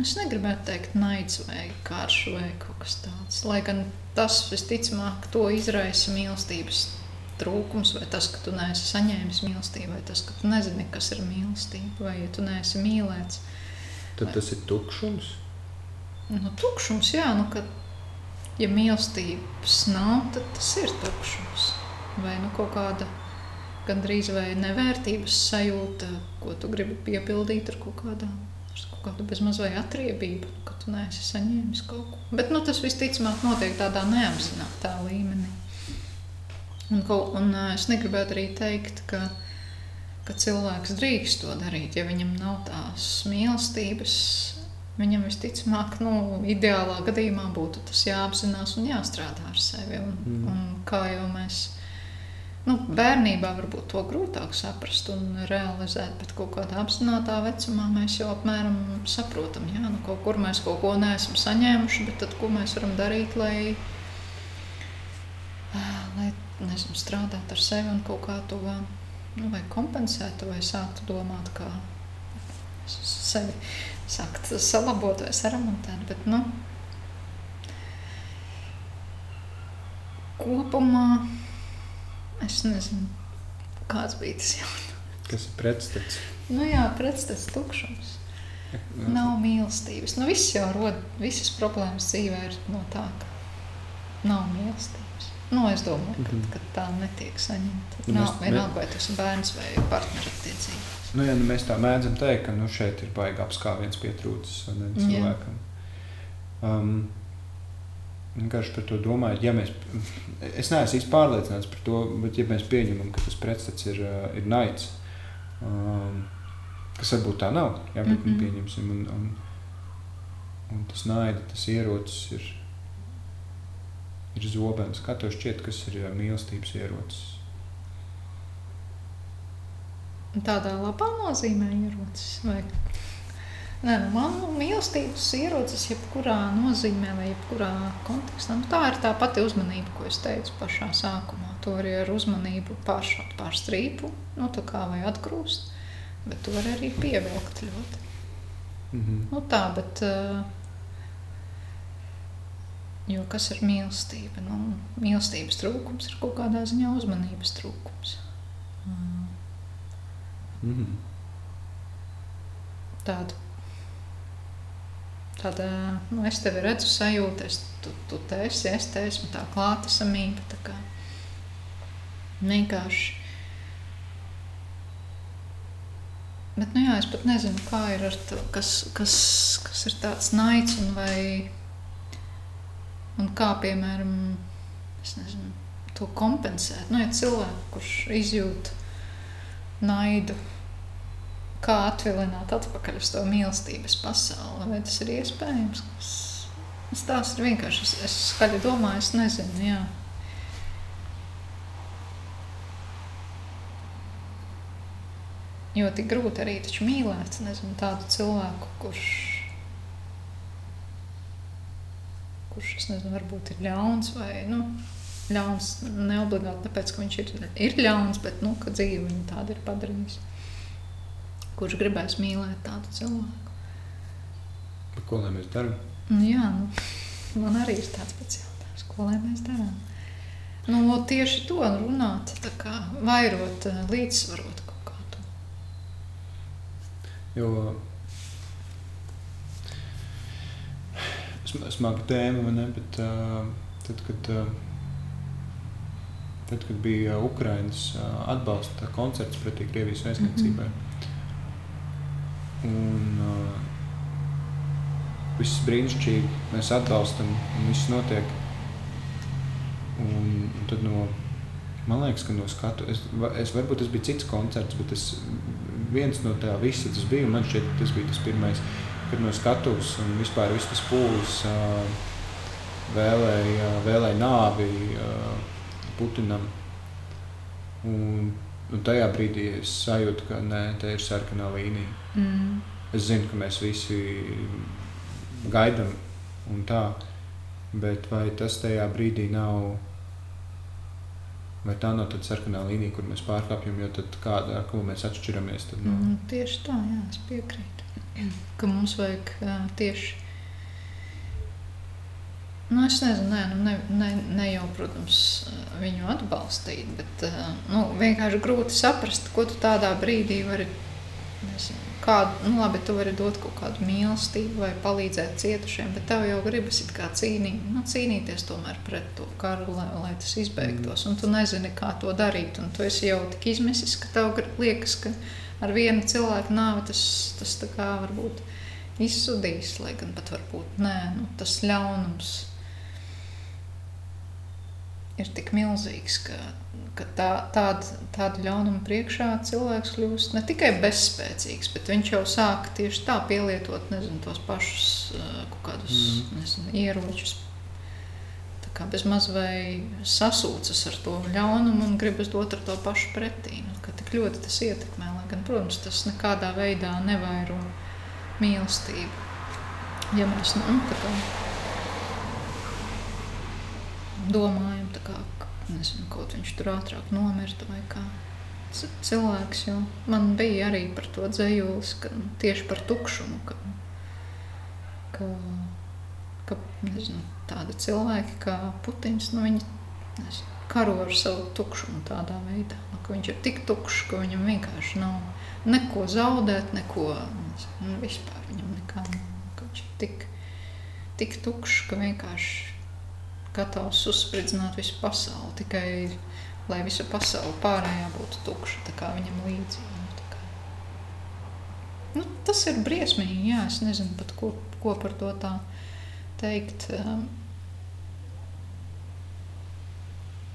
Es negribētu teikt, naids vai karš vai kaut kas tāds. Lai gan tas visticamāk to izraisa mīlestības trūkums, vai tas, ka tu neesi saņēmis mīlestību, vai tas, ka tu nezini, kas ir mīlestība, vai ja tu neesi mīlēts. Tad vai... tas ir tukšums. Nu, tukšums, jā, nu, kad ja mīlestības nav, tad tas ir tukšums. Vai nu kaut kāda gandrīz vai nevērtības sajūta, ko tu gribi piepildīt ar kaut kādām kaut kāda bezmaz vai atriebība, ka tu neesi saņēmis kaut ko. Bet nu, tas visticamāk notiek tādā neapzinātā līmenī. Un, un es negribētu arī teikt, ka, ka cilvēks drīkst to darīt, ja viņam nav tās mīlestības. Viņam visticamāk, nu, ideālā gadījumā būtu tas jāapzinās un jāstrādā ar sevi. Un, mm. un kā jau mēs Nu, bērnībā varbūt to grūtāk saprast un realizēt, bet kaut kādā apzināta vecumā mēs jau apmēram saprotam, ka nu, kaut kur mēs kaut ko neesam saņēmuši, bet tad, ko mēs varam darīt, lai, lai nezinu, strādātu ar sevi un kaut kā to nu, vai kompensētu, vai sāktu domāt, kā sevi sākt salabot vai saremontēt. Bet, nu, kopumā Es nezinu, kāds bija tas jautājums. Kas ir pretstats? Nu jā, pretstats tukšums. Jā. Nav mīlestības. Nu, viss jau rod, visas problēmas dzīvē ir no tā, ka nav mīlestības. Nu, es domāju, ka, mm -hmm. ka tā netiek saņemta. Nu, nav vienalga, vai tas ir bērns vai partnerattiecības. Nu, ja, nu, mēs tā mēdzam teikt, ka nu, šeit ir baigi apskāviens pietrūcis cilvēkam. Um, vienkārši par to domājot, ja mēs, es neesmu īsti pārliecināts par to, bet ja mēs pieņemam, ka tas pretstats ir, eh, ir naids, um, kas varbūt tā nav, jā, bet mm -hmm. pieņemsim, un, un, un tas naida, tas ierocis ir, ir zobens. Kā tev šķiet, kas ir eh, mīlestības ierocis? Tādā labā nozīmē ierocis vai Nē, nu, man mīlestības ierocis jebkurā nozīmē vai jebkurā kontekstā. Nu, tā ir tā pati uzmanība, ko es teicu pašā sākumā. To arī ar uzmanību pāršaut pār strīpu, nu, tā kā vai atgrūst, bet to var arī pievilkt ļoti. Mm -hmm. nu, tā, bet, uh, jo kas ir mīlestība? Nu, mīlestības trūkums ir kaut kādā ziņā uzmanības trūkums. Mm. Mm -hmm. Tāda Tāda, nu, es tevi redzu, sajūta, es, tu, tu te esi, es te esmu tā klātesamība. Tā kā vienkārši. Bet, nu jā, es pat nezinu, kā ir ar to, kas, kas, kas ir tāds naids un vai, un kā, piemēram, es nezinu, to kompensēt. Nu, ja cilvēku, kurš izjūt naidu, kā atvilināt atpakaļ uz to mīlestības pasauli. Vai tas ir iespējams? Tas, tas ir vienkārši. Es, es skaļi domāju, es nezinu. Jā. Jo tik grūti arī mīlēt nezinu, tādu cilvēku, kurš, kurš nezinu, varbūt ir ļauns vai nu, ļauns. Neobligāti tāpēc, ka viņš ir, ir ļauns, bet nu, dzīve viņu tādu ir padarījusi kurš gribēs mīlēt tādu cilvēku. Bet ko lai mēs darām? Nu, jā, nu, man arī ir tāds pats jautājums, ko lai mēs darām. Nu, tieši to runāt, kā, vairot, eh, līdzsvarot kaut kā to. Jo smaga tēma, ne, bet uh, tad, kad, uh, tad, kad bija Ukraiņas uh, atbalsta koncerts pretī Krievijas aizsardzībai, mm -hmm Un uh, viss brīnišķīgi, mēs atbalstam, un viss notiek. Un, un tad no, man liekas, ka no skatu, es, es varbūt tas bija cits koncerts, bet es, viens no tā visa tas bija, man šķiet, tas bija tas pirmais, kad no skatuves un vispār viss tas pūlis uh, vēlēja, vēlēja nāvi uh, Putinam. Un, un tajā brīdī es sajūtu, ka nē, tā ir sarkanā līnija. Mm. Es zinu, ka mēs visi gaidām un tā, bet vai tas tajā brīdī nav? Vai tā nav tāda sarkanā līnija, kur mēs pārkāpjam, jo tad kāda, ar ko mēs atšķiramies? Tad, no... mm, tieši tā, jā, es piekrītu. *clears throat* Ka mums vajag uh, tieši Nu, es nezinu, nē, nu, ne, ne, ne jau, protams, viņu atbalstīt, bet nu, vienkārši grūti saprast, ko tu tādā brīdī vari. Nezinu, kādu, nu, labi, tu vari dot kaut kādu mīlestību vai palīdzēt cietušiem, bet tev jau gribas cīnī, nu, cīnīties pret to karu, lai, lai tas izbeigtos. Un tu nezini, kā to darīt. Un tu esi jau tik izmisis, ka tev liekas, ka ar vienu cilvēku nāvi tas, tas tā kā varbūt izsudīs, lai gan pat varbūt nē, nu, tas ļaunums ir tik milzīgs, ka, ka tā, tāda, tāda ļaunuma priekšā cilvēks kļūst ne tikai bezspēcīgs, bet viņš jau sāk tieši tā pielietot nezinu, tos pašus uh, kādus mm. nezinu, ieročus. Kā bez maz vai sasūcas ar to ļaunumu un gribas dot ar to pašu pretī. Nu, tik ļoti tas ietekmē, lai gan, protams, tas nekādā veidā nevairo mīlestību. Ja mēs nu, tā domājam, kā nezinu, kaut viņš tur ātrāk nomirtu vai kā cilvēks. Man bija arī par to dzējulis, ka tieši par tukšumu, ka, ka, ka nezinu, tādi cilvēki kā Putins, nu, viņi nezinu, karo ar savu tukšumu tādā veidā, nu, ka viņš ir tik tukšs, ka viņam vienkārši nav neko zaudēt, neko nezinu, nu, vispār viņam nekā nav. Viņš ir tik, tik tukšs, ka vienkārši gatavs uzspridzināt visu pasauli, tikai lai visa pasaule pārējā būtu tukša, viņam līdzi. Nu, tas ir briesmīgi, jā, es nezinu pat, ko, ko par to tā teikt. Um,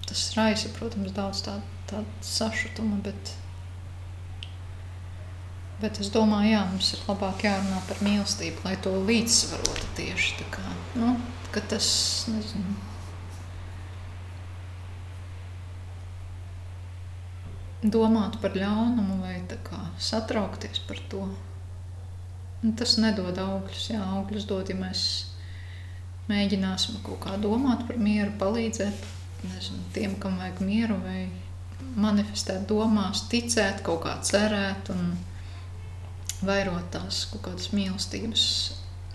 tas raisa, protams, daudz tādu tā sašutumu, bet, bet es domāju, jā, mums ir labāk jārunā par mīlestību, lai to līdzsvarotu tieši tā kā, nu, ka tas, nezinu, domāt par ļaunumu vai kā, satraukties par to. Un tas nedod augļus. Jā, augļus dod, ja mēs mēģināsim kaut kā domāt par mieru, palīdzēt nezinu, tiem, kam vajag mieru, vai manifestēt domās, ticēt, kaut kā cerēt un vairot tās kaut kādas mīlestības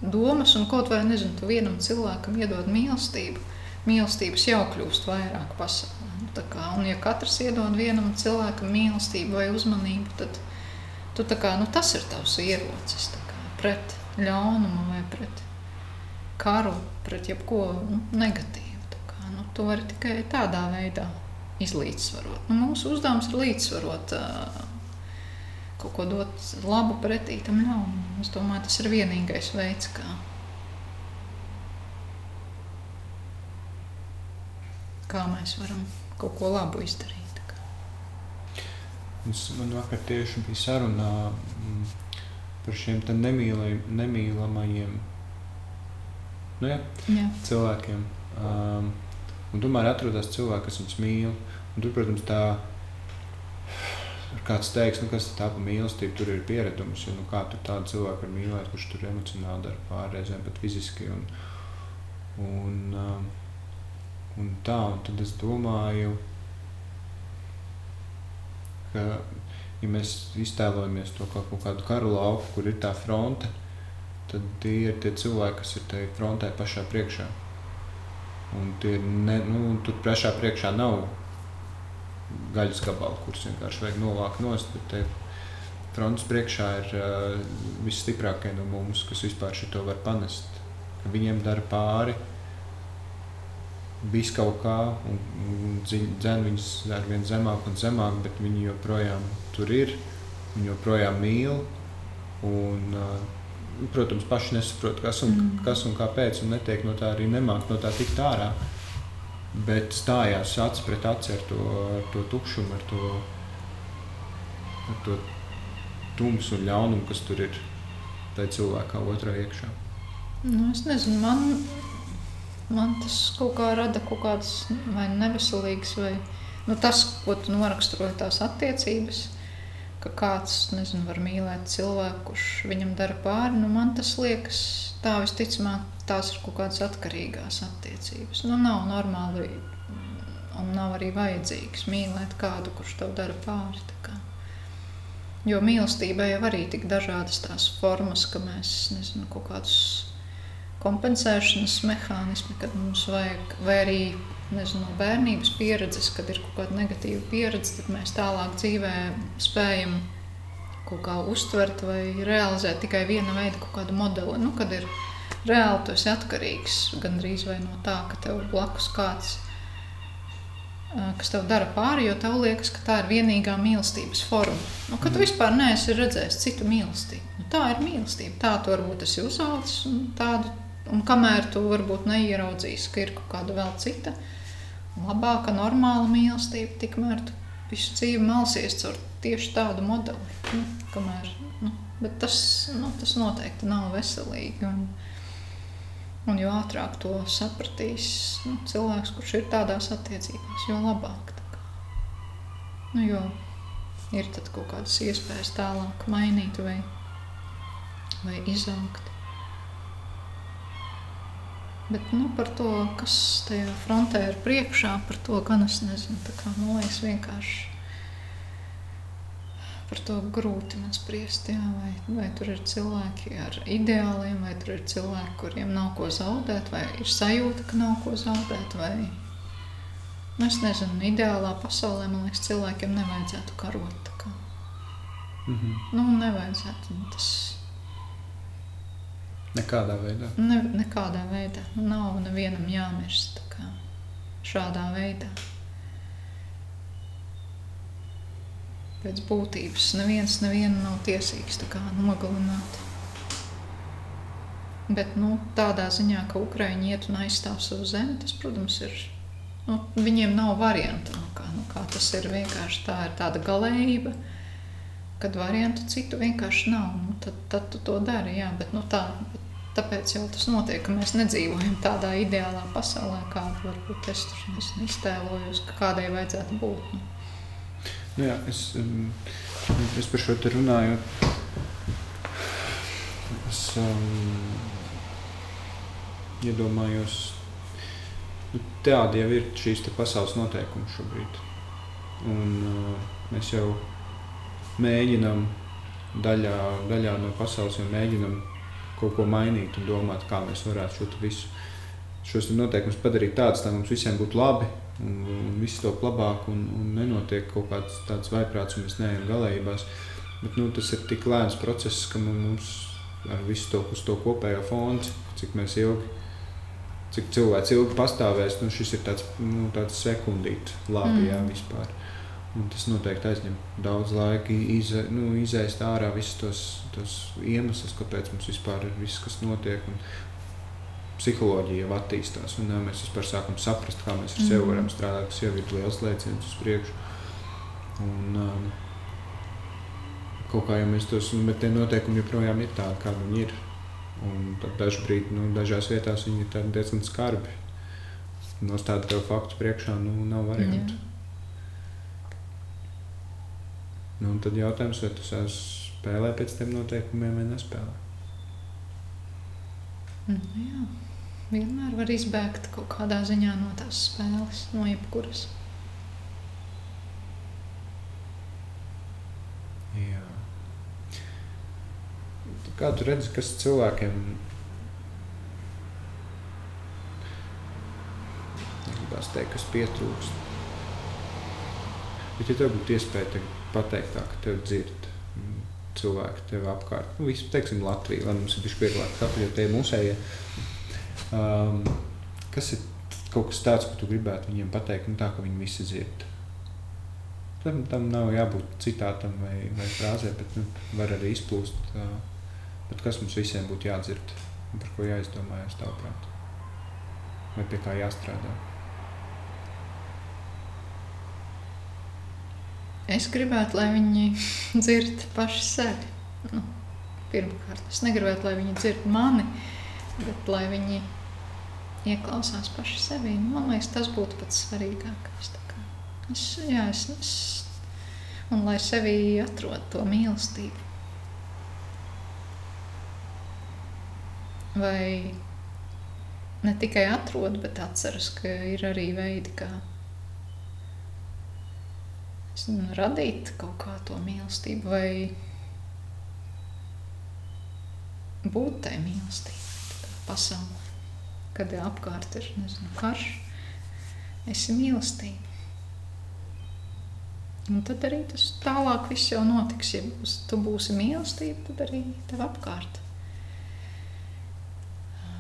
domas. Un kaut vai nezinu, tu vienam cilvēkam iedod mīlestību, mīlestības jau kļūst vairāk pasaulē. Kā, un, ja katrs iedod vienam cilvēkam mīlestību vai uzmanību, tad tu, kā, nu, tas ir tavs ierocis kā, pret ļaunumu vai pret karu, pret jebko nu, negatīvu. Kā, nu, tu vari tikai tādā veidā izlīdzsvarot. Nu, mūsu uzdevums ir līdzsvarot. Kaut ko dot labu pretī tam ļaunumam. Es domāju, tas ir vienīgais veids, kā, kā mēs varam kaut ko labu izdarīt. Es, man vakar tieši bija saruna mm, par šiem nemīlamajiem nu, ja, jā. cilvēkiem. Um, un tomēr atrodas cilvēki, kas viņus mīl. Un tur, protams, tā kāds teiks, nu, kas tā pa mīlestību tur ir pieredums. Jo, nu, kā tur tādu cilvēku var mīlēt, kurš tur emocionāli dara pārreizēm, pat fiziski. Un, un, um, un tā, un tad es domāju, ka, ja mēs iztēlojamies to kā kaut kādu karu lauku, kur ir tā fronte, tad tie ir tie cilvēki, kas ir tajā frontē pašā priekšā. Un tie ne, nu, tur pašā priekšā nav gaļas gabali, kurus vienkārši vajag novākt nost, bet te frontes priekšā ir uh, visstiprākie no mums, kas vispār šo var panest. Viņiem dara pāri visu kaut kā, un, dzēn viņus ar vien zemāk un zemāk, bet viņi joprojām tur ir, viņi joprojām mīl. Un, protams, paši nesaprot, kas un, mm. kas un kāpēc, un netiek no tā arī nemāk no tā tikt ārā. bet stājās acis pret aci ar to, ar to tukšumu, ar to, ar to tumsu un ļaunumu, kas tur ir tajā cilvēkā otrā iekšā. Nu, es nezinu, man, man tas kaut kā rada kaut kādas vai neveselīgas, vai nu, tas, ko tu noraksturoji tās attiecības ka kāds nezinu, var mīlēt cilvēku, kurš viņam dara pāri. Nu, man tas liekas, tā visticamāk, tās ir kaut kādas atkarīgās attiecības. Nu, nav normāli un nav arī vajadzīgs mīlēt kādu, kurš tev dara pāri. Jo mīlestībai jau arī tik dažādas tās formas, ka mēs nezinu, kaut kādus kompensēšanas mehānismi, kad mums vajag, vai arī nezinu, no bērnības pieredzes, kad ir kaut kāda negatīva pieredze, tad mēs tālāk dzīvē spējam kaut kā uztvert vai realizēt tikai viena veida kaut kādu modeli. Nu, kad ir reāli esi atkarīgs gandrīz vai no tā, ka tev blakus kāds kas tev dara pāri, jo tev liekas, ka tā ir vienīgā mīlestības forma. Nu, kad tu mhm. vispār neesi redzējis citu mīlestību, nu, tā ir mīlestība. Tā tu varbūt esi uzaugusi un tādu Un kamēr tu varbūt neieraudzīsi, ka ir kaut kāda vēl cita, labāka, normāla mīlestība, tikmēr tu visu dzīvi malsies caur tieši tādu modeli. Nu, kamēr, nu, bet tas, nu, tas noteikti nav veselīgi. Un, un jo ātrāk to sapratīs nu, cilvēks, kurš ir tādās attiecībās, jo labāk. Nu, jo ir kaut kādas iespējas tālāk mainīt vai, vai izaugt. Bet nu, par to, kas tajā frontē ir priekšā, par to gan es nezinu. Kā, nu, es vienkārši par to grūti man spriest. Jā, vai, vai tur ir cilvēki ar ideāliem, vai tur ir cilvēki, kuriem nav ko zaudēt, vai ir sajūta, ka nav ko zaudēt. Vai... Nu, es nezinu, ideālā pasaulē man liekas, cilvēkiem nevajadzētu karot. Mm -hmm. Nu, nevajadzētu. Nu, tas Nekādā veidā. Ne, nekādā veidā. Nu, nav nevienam jāmirst šādā veidā. Pēc būtības neviens nevienu nav tiesīgs nogalināt. Bet nu, tādā ziņā, ka Ukraiņi iet un aizstāv savu zemi, tas, protams, ir. Nu, viņiem nav variantu. Nu, kā, nu, kā tas ir vienkārši tā, ir tāda galējība, kad variantu citu vienkārši nav. Nu, tad, tad tu to dari. Jā, bet, nu, tā, Tāpēc jau tas notiek, ka mēs nedzīvojam tādā ideālā pasaulē, kāda varbūt es tur iztēlojos, ka kādai vajadzētu būt. Nu. Jā, es, es par šo te runāju. Es um, iedomājos, nu, tādi jau ir šīs pasaules noteikumi šobrīd. Un, uh, mēs jau mēģinām daļā, daļā no pasaules jau mēģinām kaut ko mainīt un domāt, kā mēs varētu šo visu šos noteikumus padarīt tādus, lai mums visiem būtu labi un, un viss to labāk un, un nenotiek kaut kāds tāds vaiprāts un mēs neejam galējībās. Bet nu, tas ir tik lēns process, ka mums ar visu to, to kopējo fonu, cik mēs ilgi, cik cilvēks ilgi pastāvēs, nu, šis ir tāds, nu, tāds sekundīts labi, mm. jā, vispār. Un tas noteikti aizņem daudz laika, ize, nu, izēst ārā visus tos, tos iemeslus, kāpēc mums vispār ir viss, kas notiek. Un psiholoģija jau attīstās, un mēs vispār sākam saprast, kā mēs ar sevi varam mm. strādāt. Tas jau ir liels lēciens uz priekšu. Un, um, kaut kā jau mēs tos, bet tie noteikumi joprojām ir tādi, kādi viņi ir. Un dažbrīd, nu, dažās vietās viņi ir diezgan skarbi. Nostādīt tev faktu priekšā, nu, nav variantu. Jā. Nu, tad jautājums, vai tu spēlē pēc tiem noteikumiem vai nespēlē? Nu, jā, vienmēr var izbēgt kaut kādā ziņā no tās spēles, no jebkuras. Jā. Kā tu redzi, kas cilvēkiem gribās teikt, kas pietrūkst? Bet, ja tev būtu iespēja pateikt, tā, ka tev dzird mm, cilvēki tev apkārt. Nu, visu, teiksim, Latviju, lai mums ir bijis vieglāk saprast, jo tie mūsējie. Um, kas ir kaut kas tāds, ko tu gribētu viņiem pateikt, nu, tā, ka viņi visi dzird? Tam, tam nav jābūt citātam vai, vai frāzē, bet nu, var arī izplūst. Uh, bet kas mums visiem būtu jādzird un par ko jāizdomājas tavuprāt? Vai pie kā jāstrādā? Es gribētu, lai viņi *laughs* dzird paši sevi. Nu, pirmkārt, es negribētu, lai viņi dzird mani, bet lai viņi ieklausās paši sevi. Man liekas, tas būtu pats svarīgākais. Es, jā, es, es, un lai sevī atrod to mīlestību. Vai ne tikai atrod, bet atceras, ka ir arī veidi, kā nezinu, radīt kaut kā to mīlestību vai būt tai mīlestībai pasaulē. Kad apkārt ir nezinu, karš, esi mīlestība. Un tad arī tas tālāk viss jau notiks. Ja būs, tu būsi mīlestība, tad arī tev apkārt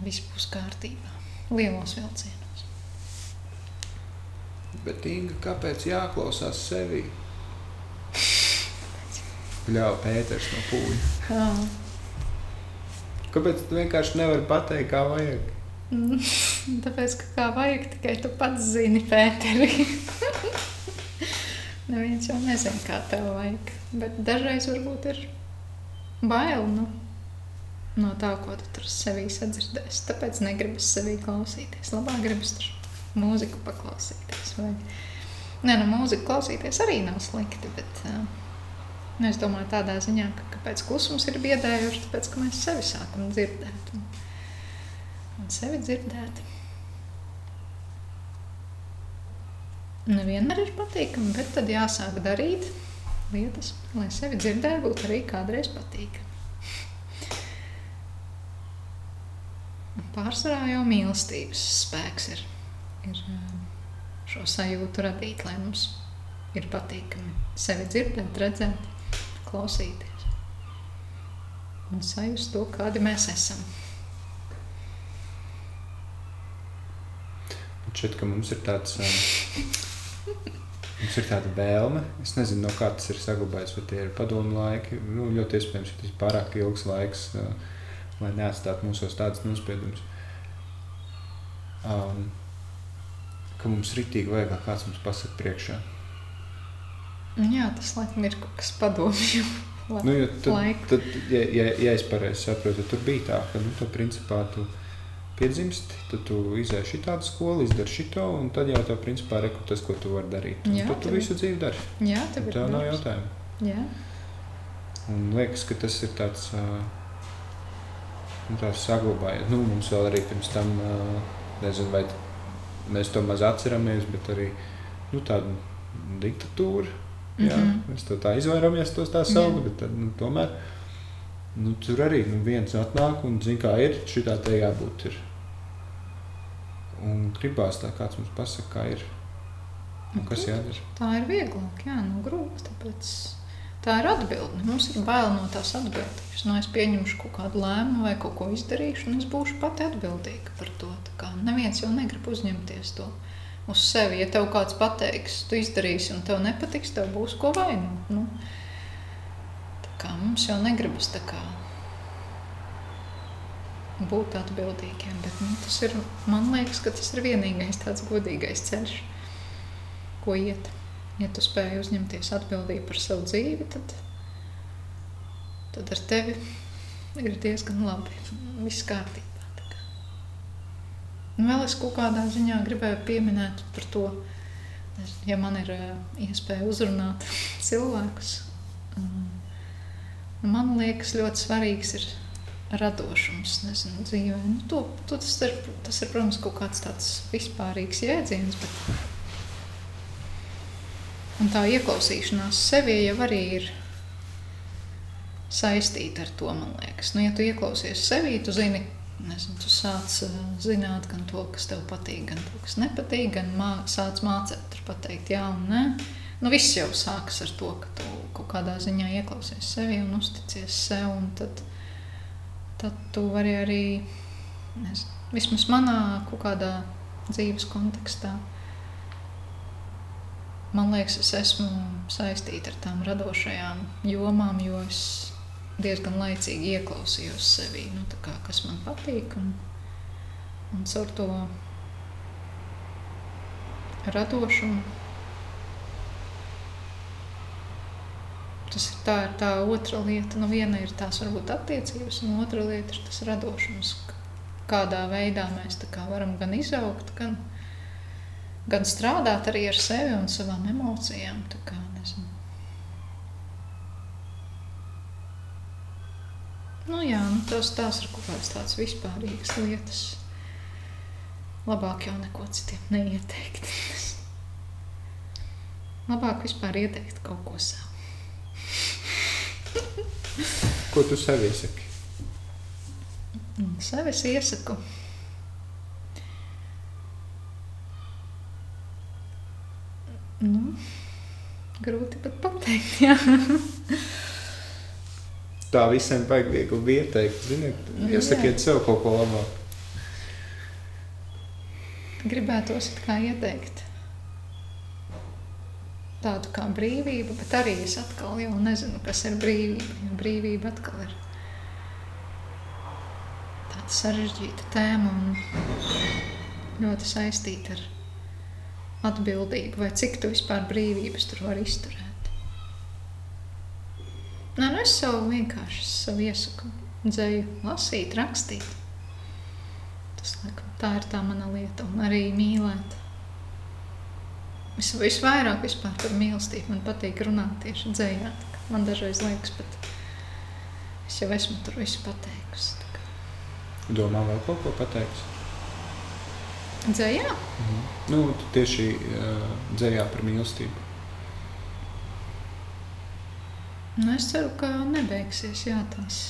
viss būs kārtībā. Lielos vilcienos. Bet, Inga, kāpēc jāklausās sevi? Ļauj, Pēters no pūļa. Kāpēc tu vienkārši nevari pateikt, kā vajag? *laughs* Tāpēc, ka kā vajag, tikai tu pats zini, Pēteri. *laughs* Neviens jau nezina, kā tev vajag. Bet dažreiz varbūt ir bail nu, no tā, ko tu tur sevī sadzirdēsi. Tāpēc negribas sevī klausīties. Labāk gribas tur mūziku paklausīties. Vai... Nē, nu, mūziku klausīties arī nav slikti, bet uh, nu, es domāju tādā ziņā, ka kāpēc klusums ir biedējoši, tāpēc, ka mēs sevi sākam dzirdēt un, un sevi dzirdēt. Nevienmēr ir patīkami, bet tad jāsāk darīt lietas, lai sevi dzirdētu, būtu arī kādreiz patīkami. Pārsvarā jau mīlestības spēks ir, ir šo sajūtu radīt, lai mums ir patīkami sevi dzirdēt, redzēt, klausīties un sajust to, kādi mēs esam. Šķiet, ka mums ir tāds um, Mums ir tāda vēlme, es nezinu, no kā tas ir saglabājies, vai tie ir padomu laiki. Nu, ļoti iespējams, ka tas ir pārāk ilgs laiks, uh, lai neatstātu mūsos tādas nospiedumus. Um, ka mums ritīgi vajag, lai kāds mums pasaka priekšā. Jā, tas laikam ir kaut kas padomju. *laughs* Nu, tad, tad, ja, ja, ja es pareizi saprotu, tad tur bija tā, ka nu, tu principā tu piedzimsti, tad tu izēji šī tādu skolu, izdari šito, un tad jau tev principā ir tas, ko tu vari darīt. Un Jā, tad tu tev- visu dzīvi dari. Jā, tev ir Tev nav darbs. jautājumu. Jā, Un liekas, ka tas ir tāds, nu, tāds saglabājies. Nu, mums vēl arī pirms tam, nezinu, vai mēs to maz atceramies, bet arī nu, tāda diktatūra. Jā, Mhm. Mēs to tā izvairāmies tos tā saukt, bet tad, nu, tomēr nu, tur arī nu, viens atnāk un zina, kā ir. Šitā te jābūt. Ir. Un gribās, lai kāds mums pasakā, kā ir. Un kas jādara? tā ir vieglāk, jā, nu grūti, tāpēc tā ir atbilde. Mums ir bail no tās atbildības. Nu, es pieņemšu kaut kādu lēmumu vai kaut ko izdarīšu, un es būšu pati atbildīga par to. Neviens jau negrib uzņemties to uz sevi. Ja tev kāds pateiks, tu izdarīsi, un tev nepatiks, tev būs ko vainot. Nu, kā mums jau negribas tā kā būt atbildīgiem, bet nu, tas ir, man liekas, ka tas ir vienīgais tāds godīgais ceļš, ko iet. Ja tu spēj uzņemties atbildību par savu dzīvi, tad, tad ar tevi ir diezgan labi. Viss kārtībā. Un vēl es kaut kādā ziņā gribēju pieminēt par to, ja man ir ē, iespēja uzrunāt *laughs* cilvēkus. Man liekas, ļoti svarīgs ir radošums nezinu, dzīvē. Nu, to, to tas, ir, tas ir, protams, kaut kāds tāds vispārīgs jēdziens, bet Un tā ieklausīšanās sevī jau arī ir saistīta ar to, man liekas. Nu, ja tu ieklausies sevī, tu zini, nezinu, tu sāc uh, zināt gan to, kas tev patīk, gan to, kas nepatīk, gan mā, sāc mācīt, tur pateikt jā un nē. Nu, viss jau sākas ar to, ka tu kaut kādā ziņā ieklausies sevi un uzticies sev, un tad, tad tu vari arī, nezinu, vismaz manā kaut kādā dzīves kontekstā, Man liekas, es esmu saistīta ar tām radošajām jomām, jo es diezgan laicīgi ieklausījos sevī, nu, kā, kas man patīk. Un, un caur to radošumu Tas ir tā, ir tā otra lieta. Nu, viena ir tās varbūt attiecības, un otra lieta ir tas radošums. Kādā veidā mēs kā varam gan izaugt, gan, gan strādāt arī ar sevi un savām emocijām. Kā, nu, jā, nu, tas, tās ir kaut kādas tādas vispārīgas lietas. Labāk jau neko citiem neieteikt. Labāk vispār ieteikt kaut ko sev. Ko tu sev iesaki? Sev es iesaku. Nu, grūti pat pateikt. Jā. Tā visiem vajag viegli ieteikt. Ziniet, iesakiet jā. sev kaut ko labāku. Gribētos ieteikt tādu kā brīvību, bet arī es atkal jau nezinu, kas ir brīvība. Jo brīvība atkal ir tāda sarežģīta tēma un ļoti saistīta ar atbildību, vai cik tu vispār brīvības tur var izturēt. Nē, nu es sev vienkārši sev iesaku dzēju, lasīt, rakstīt. Tas, laikam, tā ir tā mana lieta, un arī mīlēt. Es visvairāk vispār par mīlestību man patīk runāt tieši dzējā. Man dažreiz liekas, bet es jau esmu tur visu pateikusi. Domā vēl kaut ko pateiks? Dzējā? Mhm. Nu, tieši uh, dzējā par mīlestību. Nu, es ceru, ka nebeigsies jā, tās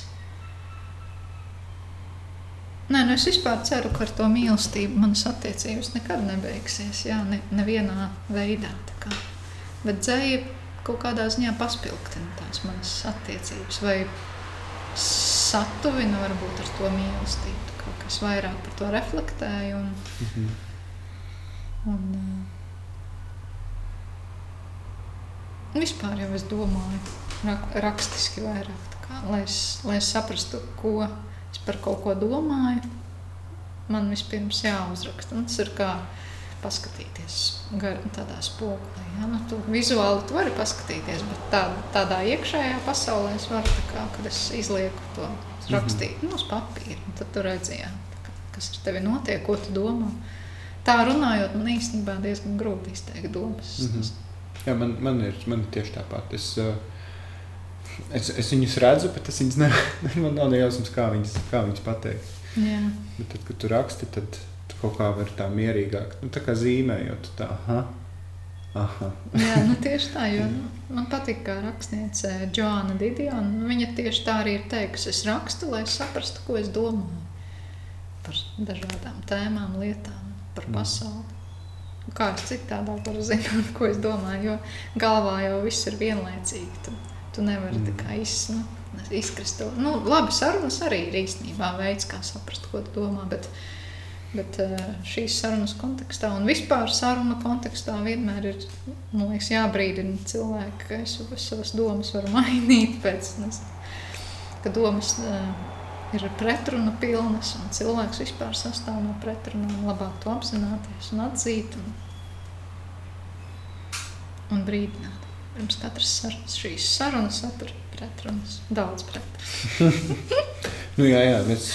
Nē, nu es vispār ceru, ka ar to mīlestību manas attiecības nekad nebeigsies. Jā, ne, nevienā veidā. Bet dzēja kaut kādā ziņā paspilgtina tās manas attiecības vai satuvina varbūt ar to mīlestību. Kas vairāk par to reflektēju. Un, mm -hmm. un, uh, vispār jau es domāju rak, rakstiski vairāk, kā, lai, es, lai es saprastu, ko es par kaut ko domāju, man vispirms jāuzraksta. Un tas ir kā paskatīties gar, tādā spogulī. Ja? Nu, tu vizuāli tu vari paskatīties, bet tā, tādā iekšējā pasaulē es varu, kā, kad es izlieku to rakstīt mm -hmm. nu, uz papīra. Tad tu redzi, ja, kas ar tevi notiek, ko tu domā. Tā runājot, man īstenībā diezgan grūti izteikt domas. Mm -hmm. Jā, man, man, ir, man ir tieši tāpat. Es, uh, Es, es viņus redzu, bet es viņus nevaru. *laughs* Man nav nejausmas, kā viņas, kā viņas pateikt. Jā. Bet tad, kad tu raksti, tad tu kaut kā vari tā mierīgāk, nu, tā kā zīmējot. Tā, aha, aha. Jā, nu, tieši tā. Jo, nu, man patīk, kā rakstniece Joana Didiona. Nu, viņa tieši tā arī ir teikusi. Es rakstu, lai saprastu, ko es domāju par dažādām tēmām, lietām, par mm. pasauli. Mm. Kā es citādāk varu zināt, ko es domāju, jo galvā jau viss ir vienlaicīgi. Tad Tu nevari mm. tā kā iz, nu, izkrist to. Nu, labi, sarunas arī ir īstenībā veids, kā saprast, ko tu domā. Bet, bet eh, šīs sarunas kontekstā un vispār sarunu kontekstā vienmēr ir liekas, jābrīdina cilvēki, ka es savas domas varu *laughs* mainīt pēc tam, ka domas uh, ir pretruna pilnas un cilvēks vispār sastāv no pretrunām. Labāk to apzināties un atzīt un, un brīdināt. Pirms katras sarunas, šīs sarunas satura pretrunas, daudz pretrunas. *laughs* *laughs* nu, jā, jā, es,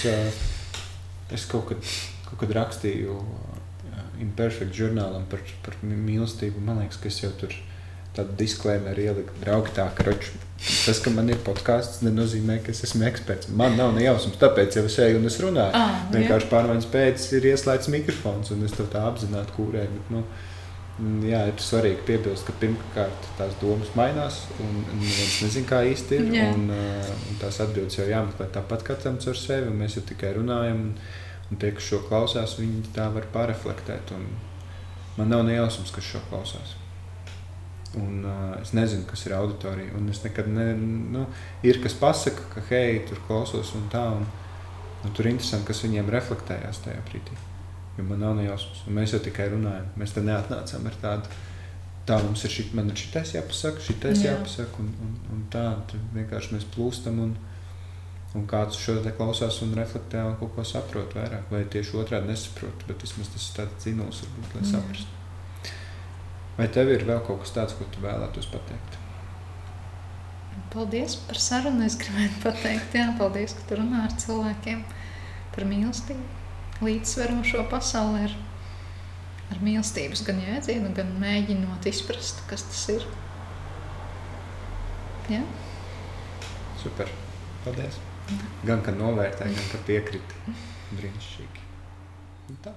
es kaut, kad, kad rakstīju Imperfect žurnālam par, par mīlestību. Man liekas, ka es jau tur tādu disklaimeru ieliku. Draugi, tā roč, tas, ka man ir podkāsts, nenozīmē, ka es esmu eksperts. Man nav nejausmas, tāpēc jau es eju un es runāju. Ah, Vienkārši pārmaiņas pēc ir ieslēgts mikrofons un es to tā apzināti kūrēju. Bet, nu, jā, ir svarīgi piebilst, ka pirmkārt tās domas mainās, un neviens nezina, kā īsti ir. Un, uh, un tās atbildes jau jāmeklē tāpat katram ar sevi. Mēs jau tikai runājam, un, un tie, kas šo klausās, viņi tā var pārreflektēt. Man nav nejausmas, kas šo klausās. Un, uh, es nezinu, kas ir auditorija. Un es nekad ne, nu, ir kas pasaka, ka hei, tur klausos un tā. Un, un tur ir interesanti, kas viņiem reflektējās tajā brīdī jo man nav nejausmas. Un mēs jau tikai runājam. Mēs te neatnācām ar tādu. Tā mums ir šit, man ir šitais jāpasaka, šitais Jā. jāpasaka, un, un, un tā vienkārši mēs plūstam, un, un kāds šo te klausās un reflektē un kaut ko saprot vairāk, vai tieši otrādi nesaprot, bet vismaz tas ir tāds zinols, varbūt, lai saprastu. Vai tev ir vēl kaut kas tāds, ko tu vēlētos pateikt? paldies par sarunu. Es gribētu pateikt, jā, paldies, ka tu runā ar cilvēkiem par mīlestību, līdzsverošo pasauli ar, ar mīlestības gan jēdzienu, gan mēģinot izprast, kas tas ir. Jā? Super. Paldies. Gan, ka novērtēji, gan, ka piekriti. Brīnišķīgi. Un tā.